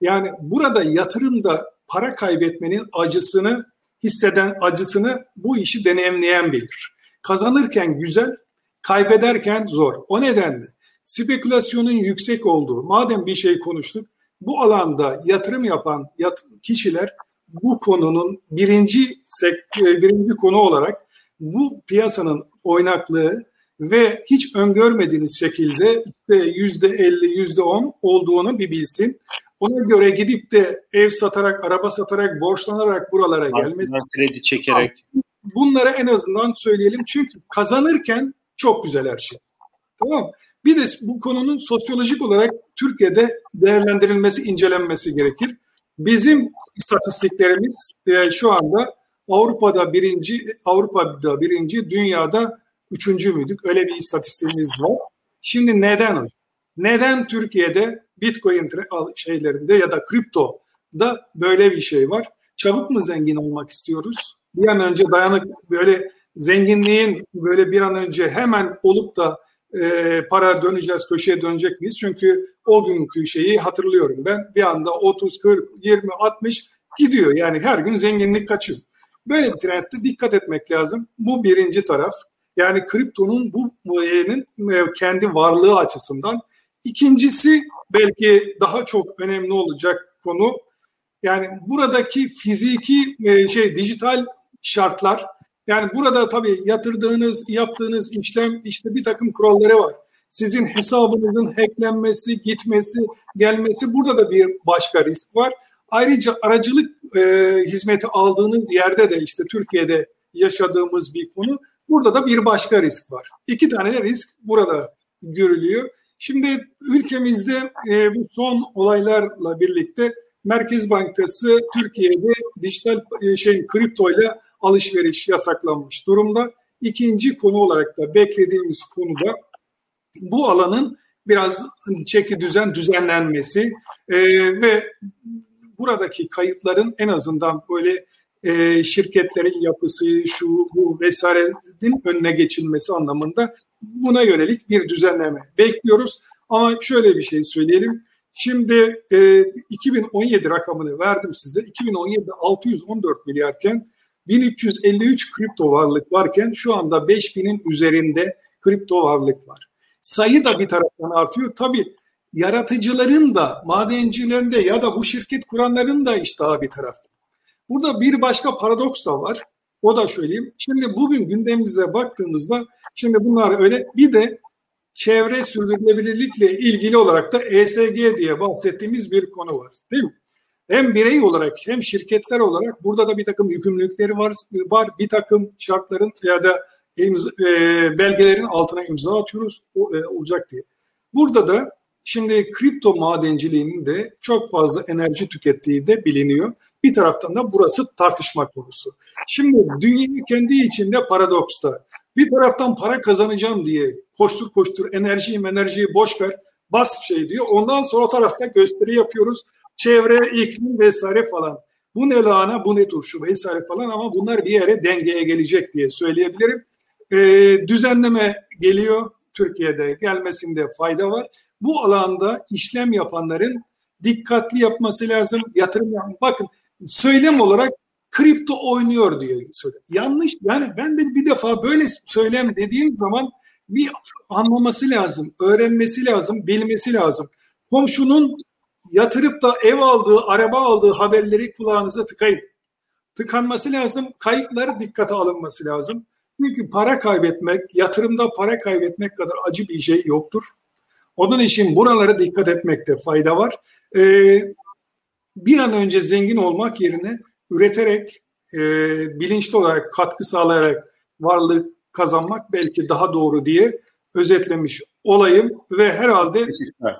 S2: Yani burada yatırımda para kaybetmenin acısını hisseden acısını bu işi deneyimleyen bilir. Kazanırken güzel, kaybederken zor. O nedenle spekülasyonun yüksek olduğu, madem bir şey konuştuk, bu alanda yatırım yapan kişiler bu konunun birinci e, birinci konu olarak bu piyasanın oynaklığı ve hiç öngörmediğiniz şekilde yüzde elli, yüzde on olduğunu bir bilsin. Ona göre gidip de ev satarak, araba satarak, borçlanarak buralara gelmesi.
S1: Kredi çekerek.
S2: Bunları en azından söyleyelim çünkü kazanırken çok güzel her şey. Tamam Bir de bu konunun sosyolojik olarak Türkiye'de değerlendirilmesi, incelenmesi gerekir. Bizim istatistiklerimiz e, şu anda Avrupa'da birinci, Avrupa'da birinci, dünyada üçüncü müydük? Öyle bir istatistiğimiz var. Şimdi neden? Neden Türkiye'de Bitcoin şeylerinde ya da kripto da böyle bir şey var? Çabuk mu zengin olmak istiyoruz? Bir an önce dayanık böyle zenginliğin böyle bir an önce hemen olup da e, para döneceğiz, köşeye dönecek miyiz? Çünkü o günkü şeyi hatırlıyorum ben. Bir anda 30, 40, 20, 60 gidiyor. Yani her gün zenginlik kaçıyor. Böyle bir trendde dikkat etmek lazım. Bu birinci taraf. Yani kriptonun bu muayenin e, kendi varlığı açısından. İkincisi belki daha çok önemli olacak konu. Yani buradaki fiziki e, şey dijital şartlar yani burada tabii yatırdığınız, yaptığınız işlem işte bir takım kuralları var. Sizin hesabınızın hacklenmesi, gitmesi, gelmesi burada da bir başka risk var. Ayrıca aracılık e, hizmeti aldığınız yerde de işte Türkiye'de yaşadığımız bir konu. Burada da bir başka risk var. İki tane risk burada görülüyor. Şimdi ülkemizde e, bu son olaylarla birlikte Merkez Bankası Türkiye'de dijital e, şey kriptoyla alışveriş yasaklanmış durumda. İkinci konu olarak da beklediğimiz konu da bu alanın biraz çeki düzen düzenlenmesi e, ve buradaki kayıpların en azından böyle e, şirketlerin yapısı, şu bu vesairenin önüne geçilmesi anlamında buna yönelik bir düzenleme bekliyoruz. Ama şöyle bir şey söyleyelim. Şimdi e, 2017 rakamını verdim size. 2017'de 614 milyarken 1353 kripto varlık varken şu anda 5000'in üzerinde kripto varlık var. Sayı da bir taraftan artıyor. Tabii yaratıcıların da, madencilerin de ya da bu şirket kuranların da iştahı bir tarafta. Burada bir başka paradoks da var. O da söyleyeyim. Şimdi bugün gündemimize baktığımızda şimdi bunlar öyle bir de çevre sürdürülebilirlikle ilgili olarak da ESG diye bahsettiğimiz bir konu var. Değil mi? Hem birey olarak hem şirketler olarak burada da bir takım yükümlülükleri var. var. Bir takım şartların ya da imza, e, belgelerin altına imza atıyoruz o, e, olacak diye. Burada da şimdi kripto madenciliğinin de çok fazla enerji tükettiği de biliniyor. Bir taraftan da burası tartışma konusu. Şimdi dünya kendi içinde paradoksta. Bir taraftan para kazanacağım diye koştur koştur enerjiyi enerjiyi boş ver bas şey diyor. Ondan sonra o tarafta gösteri yapıyoruz çevre, iklim vesaire falan. Bu ne lahana, bu ne turşu vesaire falan ama bunlar bir yere dengeye gelecek diye söyleyebilirim. E, düzenleme geliyor Türkiye'de gelmesinde fayda var. Bu alanda işlem yapanların dikkatli yapması lazım. Yatırım yapmak. Bakın söylem olarak kripto oynuyor diye söylüyor. Yanlış. Yani ben de bir defa böyle söylem dediğim zaman bir anlaması lazım, öğrenmesi lazım, bilmesi lazım. Komşunun yatırıp da ev aldığı, araba aldığı haberleri kulağınıza tıkayın. Tıkanması lazım, kayıpları dikkate alınması lazım. Çünkü para kaybetmek, yatırımda para kaybetmek kadar acı bir şey yoktur. Onun için buralara dikkat etmekte fayda var. Ee, bir an önce zengin olmak yerine üreterek, e, bilinçli olarak katkı sağlayarak varlık kazanmak belki daha doğru diye özetlemiş olayım ve herhalde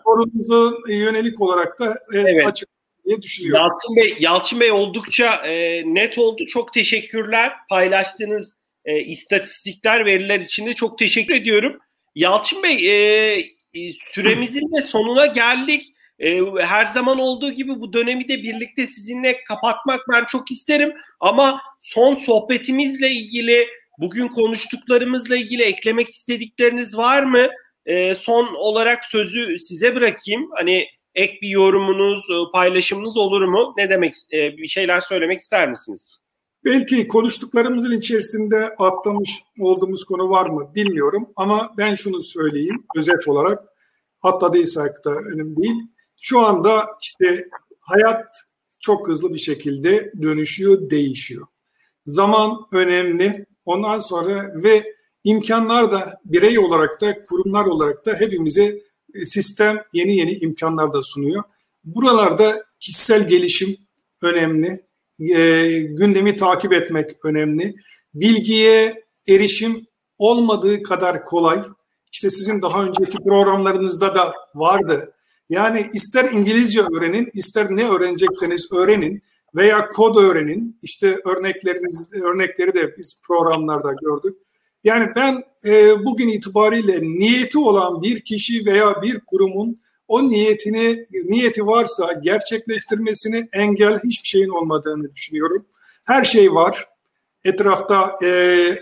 S2: sorunuza yönelik olarak da e, evet. açık diye düşünüyorum.
S1: Yalçın Bey, Yalçın Bey oldukça e, net oldu. Çok teşekkürler. Paylaştığınız e, istatistikler, veriler için de çok teşekkür ediyorum. Yalçın Bey, e, e süremizin de sonuna geldik. E, her zaman olduğu gibi bu dönemi de birlikte sizinle kapatmak ben çok isterim. Ama son sohbetimizle ilgili, bugün konuştuklarımızla ilgili eklemek istedikleriniz var mı? E, son olarak sözü size bırakayım. Hani ek bir yorumunuz, e, paylaşımınız olur mu? Ne demek, bir şeyler söylemek ister misiniz?
S2: Belki konuştuklarımızın içerisinde atlamış olduğumuz konu var mı bilmiyorum ama ben şunu söyleyeyim özet olarak atladıysak da önemli değil. Şu anda işte hayat çok hızlı bir şekilde dönüşüyor, değişiyor. Zaman önemli. Ondan sonra ve imkanlar da birey olarak da kurumlar olarak da hepimize e, sistem yeni yeni imkanlar da sunuyor. Buralarda kişisel gelişim önemli, e, gündemi takip etmek önemli, bilgiye erişim olmadığı kadar kolay. İşte sizin daha önceki programlarınızda da vardı. Yani ister İngilizce öğrenin, ister ne öğrenecekseniz öğrenin veya kod öğrenin. İşte örnekleriniz örnekleri de biz programlarda gördük. Yani ben e, bugün itibariyle niyeti olan bir kişi veya bir kurumun o niyetini niyeti varsa gerçekleştirmesini engel hiçbir şeyin olmadığını düşünüyorum. Her şey var. Etrafta e,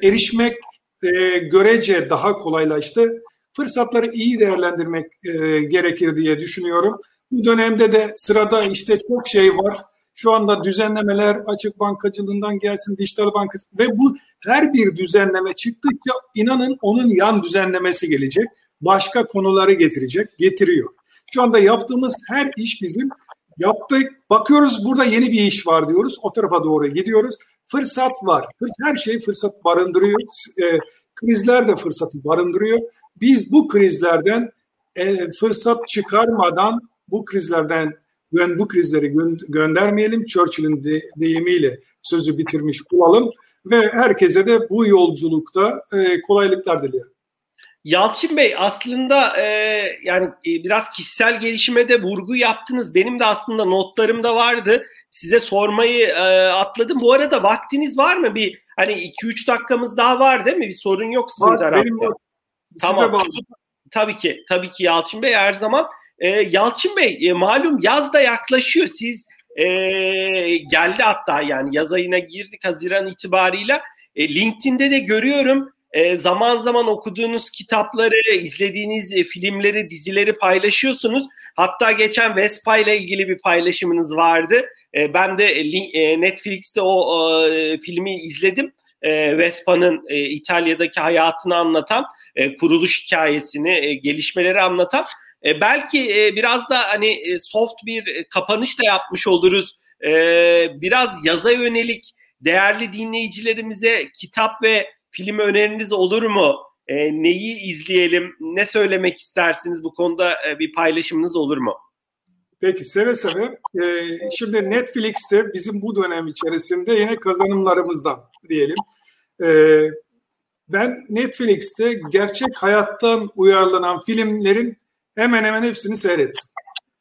S2: erişmek e, görece daha kolaylaştı. Fırsatları iyi değerlendirmek e, gerekir diye düşünüyorum. Bu dönemde de sırada işte çok şey var. Şu anda düzenlemeler açık bankacılığından gelsin dijital bankası ve bu her bir düzenleme çıktıkça inanın onun yan düzenlemesi gelecek. Başka konuları getirecek, getiriyor. Şu anda yaptığımız her iş bizim yaptık. Bakıyoruz burada yeni bir iş var diyoruz. O tarafa doğru gidiyoruz. Fırsat var. Her şey fırsat barındırıyor. E, krizler de fırsatı barındırıyor. Biz bu krizlerden e, fırsat çıkarmadan bu krizlerden bu krizleri gö- göndermeyelim. Churchill'in de, deyimiyle sözü bitirmiş olalım ve herkese de bu yolculukta e, kolaylıklar dilerim.
S1: Yalçın Bey aslında e, yani e, biraz kişisel gelişime de vurgu yaptınız. Benim de aslında notlarımda vardı. Size sormayı e, atladım. Bu arada vaktiniz var mı? Bir hani 2-3 dakikamız daha var değil mi? Bir sorun yok sizin var, tarafta. Benim Tamam. Bağlı. Tabii ki. Tabii ki Yalçın Bey her zaman. E, Yalçın Bey e, malum yaz da yaklaşıyor. Siz e, geldi hatta yani yaz ayına girdik Haziran itibarıyla. E, LinkedIn'de de görüyorum e, zaman zaman okuduğunuz kitapları, izlediğiniz e, filmleri, dizileri paylaşıyorsunuz. Hatta geçen Vespa ile ilgili bir paylaşımınız vardı. E, ben de e, Netflix'te o e, filmi izledim. E, Vespa'nın e, İtalya'daki hayatını anlatan, e, kuruluş hikayesini, e, gelişmeleri anlatan. E, belki biraz da hani soft bir kapanış da yapmış oluruz. Biraz yaza yönelik değerli dinleyicilerimize kitap ve film öneriniz olur mu? Neyi izleyelim? Ne söylemek istersiniz bu konuda bir paylaşımınız olur mu?
S2: Peki seve seve. Şimdi Netflix'te bizim bu dönem içerisinde yine kazanımlarımızdan diyelim. Ben Netflix'te gerçek hayattan uyarlanan filmlerin hemen hemen hepsini seyrettim.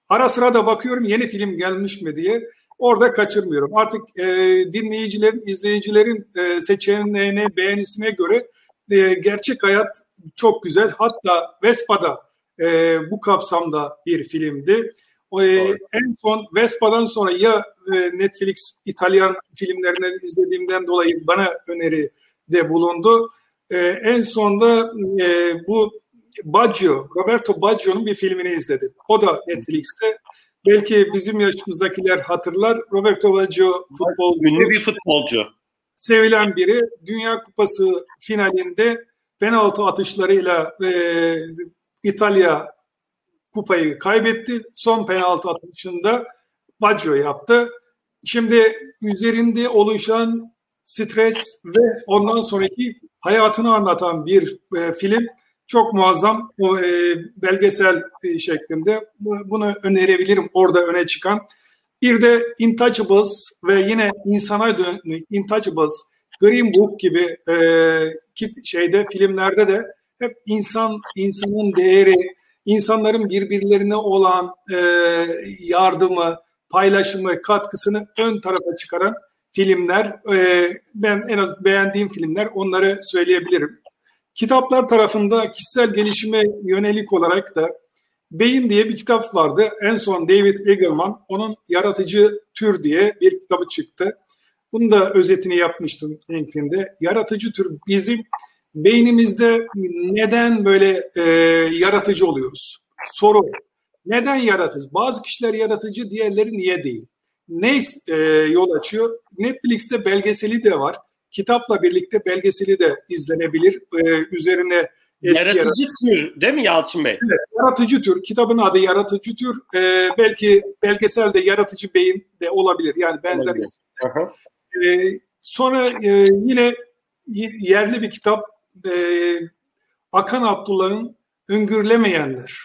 S2: Ara sıra da bakıyorum yeni film gelmiş mi diye. Orada kaçırmıyorum. Artık e, dinleyicilerin, izleyicilerin e, seçeneğine, beğenisine göre e, gerçek hayat çok güzel. Hatta Vespa'da e, bu kapsamda bir filmdi. O, e, en son Vespa'dan sonra ya e, Netflix İtalyan filmlerini izlediğimden dolayı bana öneri de bulundu. E, en sonda e, bu Baggio, Roberto Baggio'nun bir filmini izledim. O da Netflix'te. Belki bizim yaşımızdakiler hatırlar. Roberto Baggio
S1: futbolcu. Ünlü bir futbolcu.
S2: Sevilen biri. Dünya Kupası finalinde penaltı atışlarıyla e, İtalya kupayı kaybetti. Son penaltı atışında Baggio yaptı. Şimdi üzerinde oluşan stres ve ondan sonraki hayatını anlatan bir e, film çok muazzam o e, belgesel e, şeklinde bunu önerebilirim orada öne çıkan. Bir de Intouchables ve yine insana dönük Intouchables, Green Book gibi e, şeyde filmlerde de hep insan insanın değeri, insanların birbirlerine olan e, yardımı, paylaşımı, katkısını ön tarafa çıkaran filmler. E, ben en az beğendiğim filmler onları söyleyebilirim. Kitaplar tarafında kişisel gelişime yönelik olarak da Beyin diye bir kitap vardı. En son David Eagleman, onun Yaratıcı Tür diye bir kitabı çıktı. Bunu da özetini yapmıştım LinkedIn'de. Yaratıcı tür bizim beynimizde neden böyle e, yaratıcı oluyoruz? Soru. Neden yaratıcı? Bazı kişiler yaratıcı, diğerleri niye değil? Ne e, yol açıyor? Netflix'te belgeseli de var kitapla birlikte belgeseli de izlenebilir. Ee, üzerine
S1: Yaratıcı tür değil mi Yalçın Bey?
S2: Evet, yaratıcı tür. Kitabın adı yaratıcı tür. Ee, belki belgesel de yaratıcı beyin de olabilir. Yani benzer ee, sonra e, yine yerli bir kitap e, Akan Abdullah'ın Öngürlemeyenler.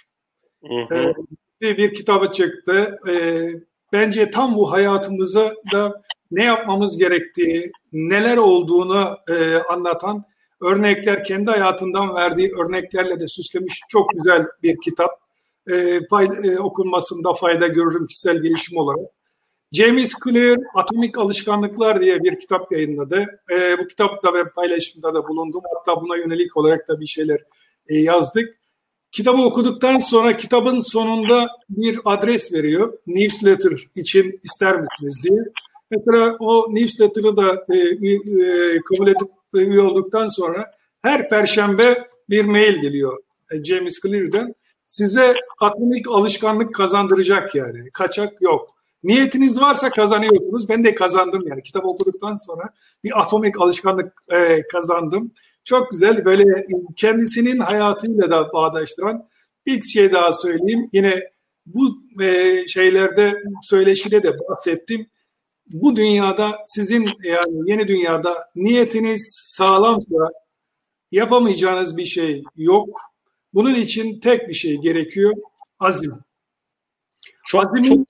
S2: Ee, bir, bir kitabı çıktı. Ee, bence tam bu hayatımıza da ne yapmamız gerektiği, neler olduğunu e, anlatan örnekler kendi hayatından verdiği örneklerle de süslemiş çok güzel bir kitap. E, pay, e, okunmasında fayda görürüm kişisel gelişim olarak. James Clear Atomik Alışkanlıklar diye bir kitap yayınladı. E, bu kitapta ve paylaşımda da bulundum. Hatta buna yönelik olarak da bir şeyler e, yazdık. Kitabı okuduktan sonra kitabın sonunda bir adres veriyor. Newsletter için ister misiniz diye. Mesela o newsletter'ı da e, e, kabul edip üye olduktan sonra her perşembe bir mail geliyor e, James Clear'den. Size atomik alışkanlık kazandıracak yani. Kaçak yok. Niyetiniz varsa kazanıyorsunuz. Ben de kazandım yani. Kitap okuduktan sonra bir atomik alışkanlık e, kazandım. Çok güzel böyle kendisinin hayatıyla da bağdaştıran bir şey daha söyleyeyim. Yine bu e, şeylerde söyleşide de bahsettim. Bu dünyada sizin yani yeni dünyada niyetiniz sağlamsa yapamayacağınız bir şey yok. Bunun için tek bir şey gerekiyor. Azim. Çok, Azimin, çok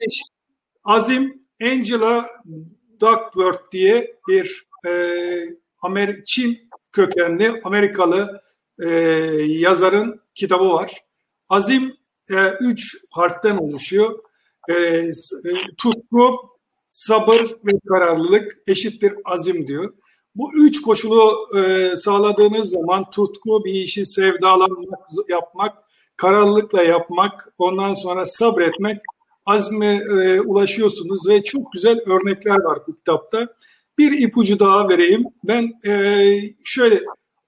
S2: Azim Angela Duckworth diye bir e, Amer Çin kökenli Amerikalı e, yazarın kitabı var. Azim e, üç harften oluşuyor. E, e, tutku, sabır ve kararlılık eşittir azim diyor. Bu üç koşulu e, sağladığınız zaman tutku bir işi sevdalanmak, yapmak, kararlılıkla yapmak, ondan sonra sabretmek azme e, ulaşıyorsunuz ve çok güzel örnekler var bu kitapta. Bir ipucu daha vereyim. Ben e, şöyle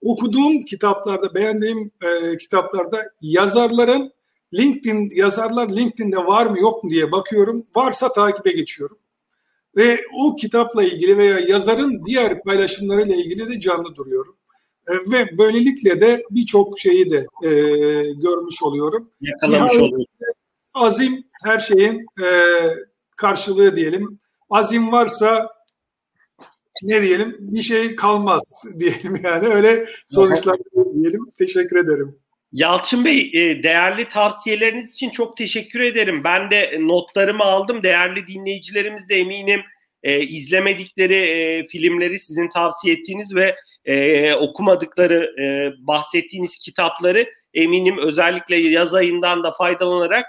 S2: okuduğum kitaplarda, beğendiğim e, kitaplarda yazarların LinkedIn yazarlar LinkedIn'de var mı yok mu diye bakıyorum. Varsa takibe geçiyorum. Ve o kitapla ilgili veya yazarın diğer paylaşımlarıyla ilgili de canlı duruyorum. E, ve böylelikle de birçok şeyi de e, görmüş oluyorum.
S1: Yakalamış oluyorum.
S2: Azim her şeyin e, karşılığı diyelim. Azim varsa ne diyelim bir şey kalmaz [laughs] diyelim yani öyle sonuçlar diyelim. Teşekkür ederim.
S1: Yalçın Bey e, değerli tavsiyeleriniz için çok teşekkür ederim. Ben de notlarımı aldım. Değerli dinleyicilerimiz de eminim e, izlemedikleri e, filmleri sizin tavsiye ettiğiniz ve okumadıkları bahsettiğiniz kitapları eminim özellikle yaz ayından da faydalanarak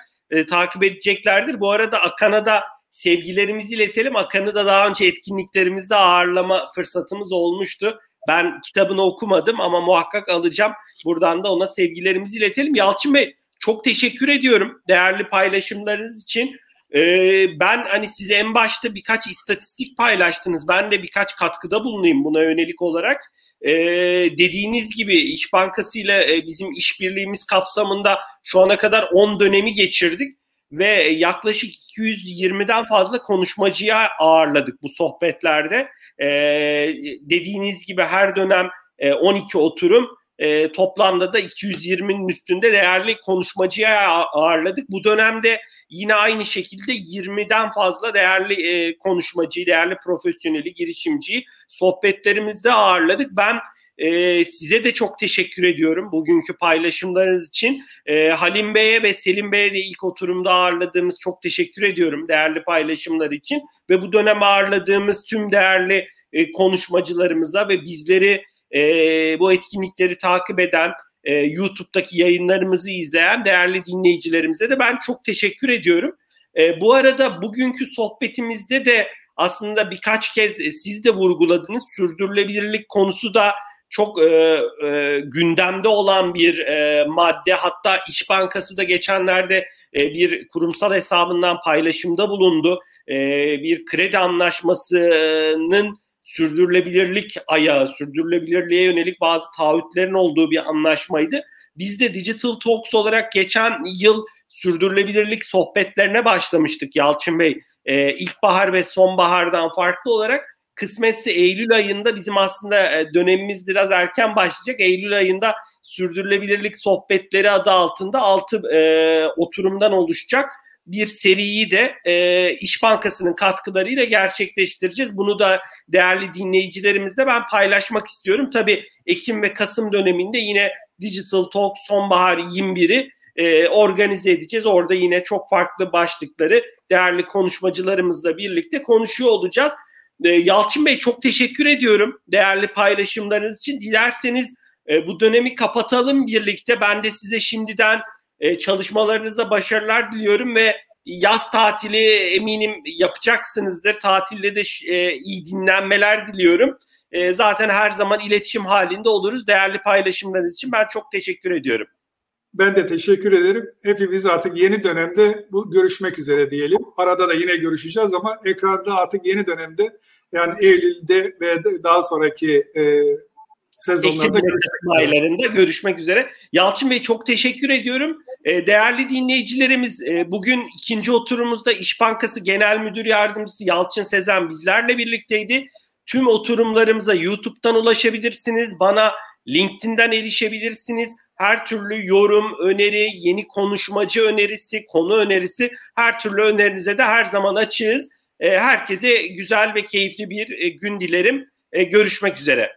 S1: takip edeceklerdir. Bu arada Akan'a sevgilerimizi iletelim. Akan'ı da daha önce etkinliklerimizde ağırlama fırsatımız olmuştu. Ben kitabını okumadım ama muhakkak alacağım. Buradan da ona sevgilerimizi iletelim. Yalçın Bey çok teşekkür ediyorum değerli paylaşımlarınız için. Ee, ben hani size en başta birkaç istatistik paylaştınız. Ben de birkaç katkıda bulunayım buna yönelik olarak. Ee, dediğiniz gibi İş Bankası ile e, bizim işbirliğimiz kapsamında şu ana kadar 10 dönemi geçirdik ve yaklaşık 220'den fazla konuşmacıya ağırladık bu sohbetlerde. Ee, dediğiniz gibi her dönem e, 12 oturum e, toplamda da 220'nin üstünde değerli konuşmacıya ağırladık. Bu dönemde yine aynı şekilde 20'den fazla değerli e, konuşmacıyı, değerli profesyoneli, girişimciyi sohbetlerimizde ağırladık. Ben e, size de çok teşekkür ediyorum bugünkü paylaşımlarınız için. E, Halim Bey'e ve Selim Bey'e de ilk oturumda ağırladığımız çok teşekkür ediyorum değerli paylaşımlar için. Ve bu dönem ağırladığımız tüm değerli e, konuşmacılarımıza ve bizleri e, bu etkinlikleri takip eden, e, YouTube'daki yayınlarımızı izleyen değerli dinleyicilerimize de ben çok teşekkür ediyorum. E, bu arada bugünkü sohbetimizde de aslında birkaç kez e, siz de vurguladınız sürdürülebilirlik konusu da çok e, e, gündemde olan bir e, madde. Hatta İş Bankası da geçenlerde e, bir kurumsal hesabından paylaşımda bulundu. E, bir kredi anlaşmasının sürdürülebilirlik ayağı, sürdürülebilirliğe yönelik bazı taahhütlerin olduğu bir anlaşmaydı. Biz de Digital Talks olarak geçen yıl sürdürülebilirlik sohbetlerine başlamıştık Yalçın Bey. E, ilkbahar ve sonbahardan farklı olarak kısmetse Eylül ayında bizim aslında e, dönemimiz biraz erken başlayacak. Eylül ayında sürdürülebilirlik sohbetleri adı altında altı e, oturumdan oluşacak bir seriyi de e, İş Bankası'nın katkılarıyla gerçekleştireceğiz. Bunu da değerli dinleyicilerimizle ben paylaşmak istiyorum. Tabii Ekim ve Kasım döneminde yine Digital Talk Sonbahar 21'i e, organize edeceğiz. Orada yine çok farklı başlıkları değerli konuşmacılarımızla birlikte konuşuyor olacağız. E, Yalçın Bey çok teşekkür ediyorum değerli paylaşımlarınız için. Dilerseniz E, bu dönemi kapatalım birlikte. Ben de size şimdiden e, çalışmalarınızda başarılar diliyorum ve yaz tatili eminim yapacaksınızdır. Tatilde de e, iyi dinlenmeler diliyorum. Zaten her zaman iletişim halinde oluruz. Değerli paylaşımlarınız için ben çok teşekkür ediyorum.
S2: Ben de teşekkür ederim. Hepimiz artık yeni dönemde bu görüşmek üzere diyelim. Arada da yine görüşeceğiz ama ekranda artık yeni dönemde yani Eylül'de ve daha sonraki e, sezonlarda
S1: görüşmek aylarında görüşmek üzere. Yalçın Bey çok teşekkür ediyorum. E, değerli dinleyicilerimiz e, bugün ikinci oturumumuzda İş Bankası Genel Müdür Yardımcısı Yalçın Sezen bizlerle birlikteydi. Tüm oturumlarımıza YouTube'dan ulaşabilirsiniz. Bana LinkedIn'den erişebilirsiniz. Her türlü yorum, öneri, yeni konuşmacı önerisi, konu önerisi her türlü önerinize de her zaman açığız. E, herkese güzel ve keyifli bir e, gün dilerim. E, görüşmek üzere.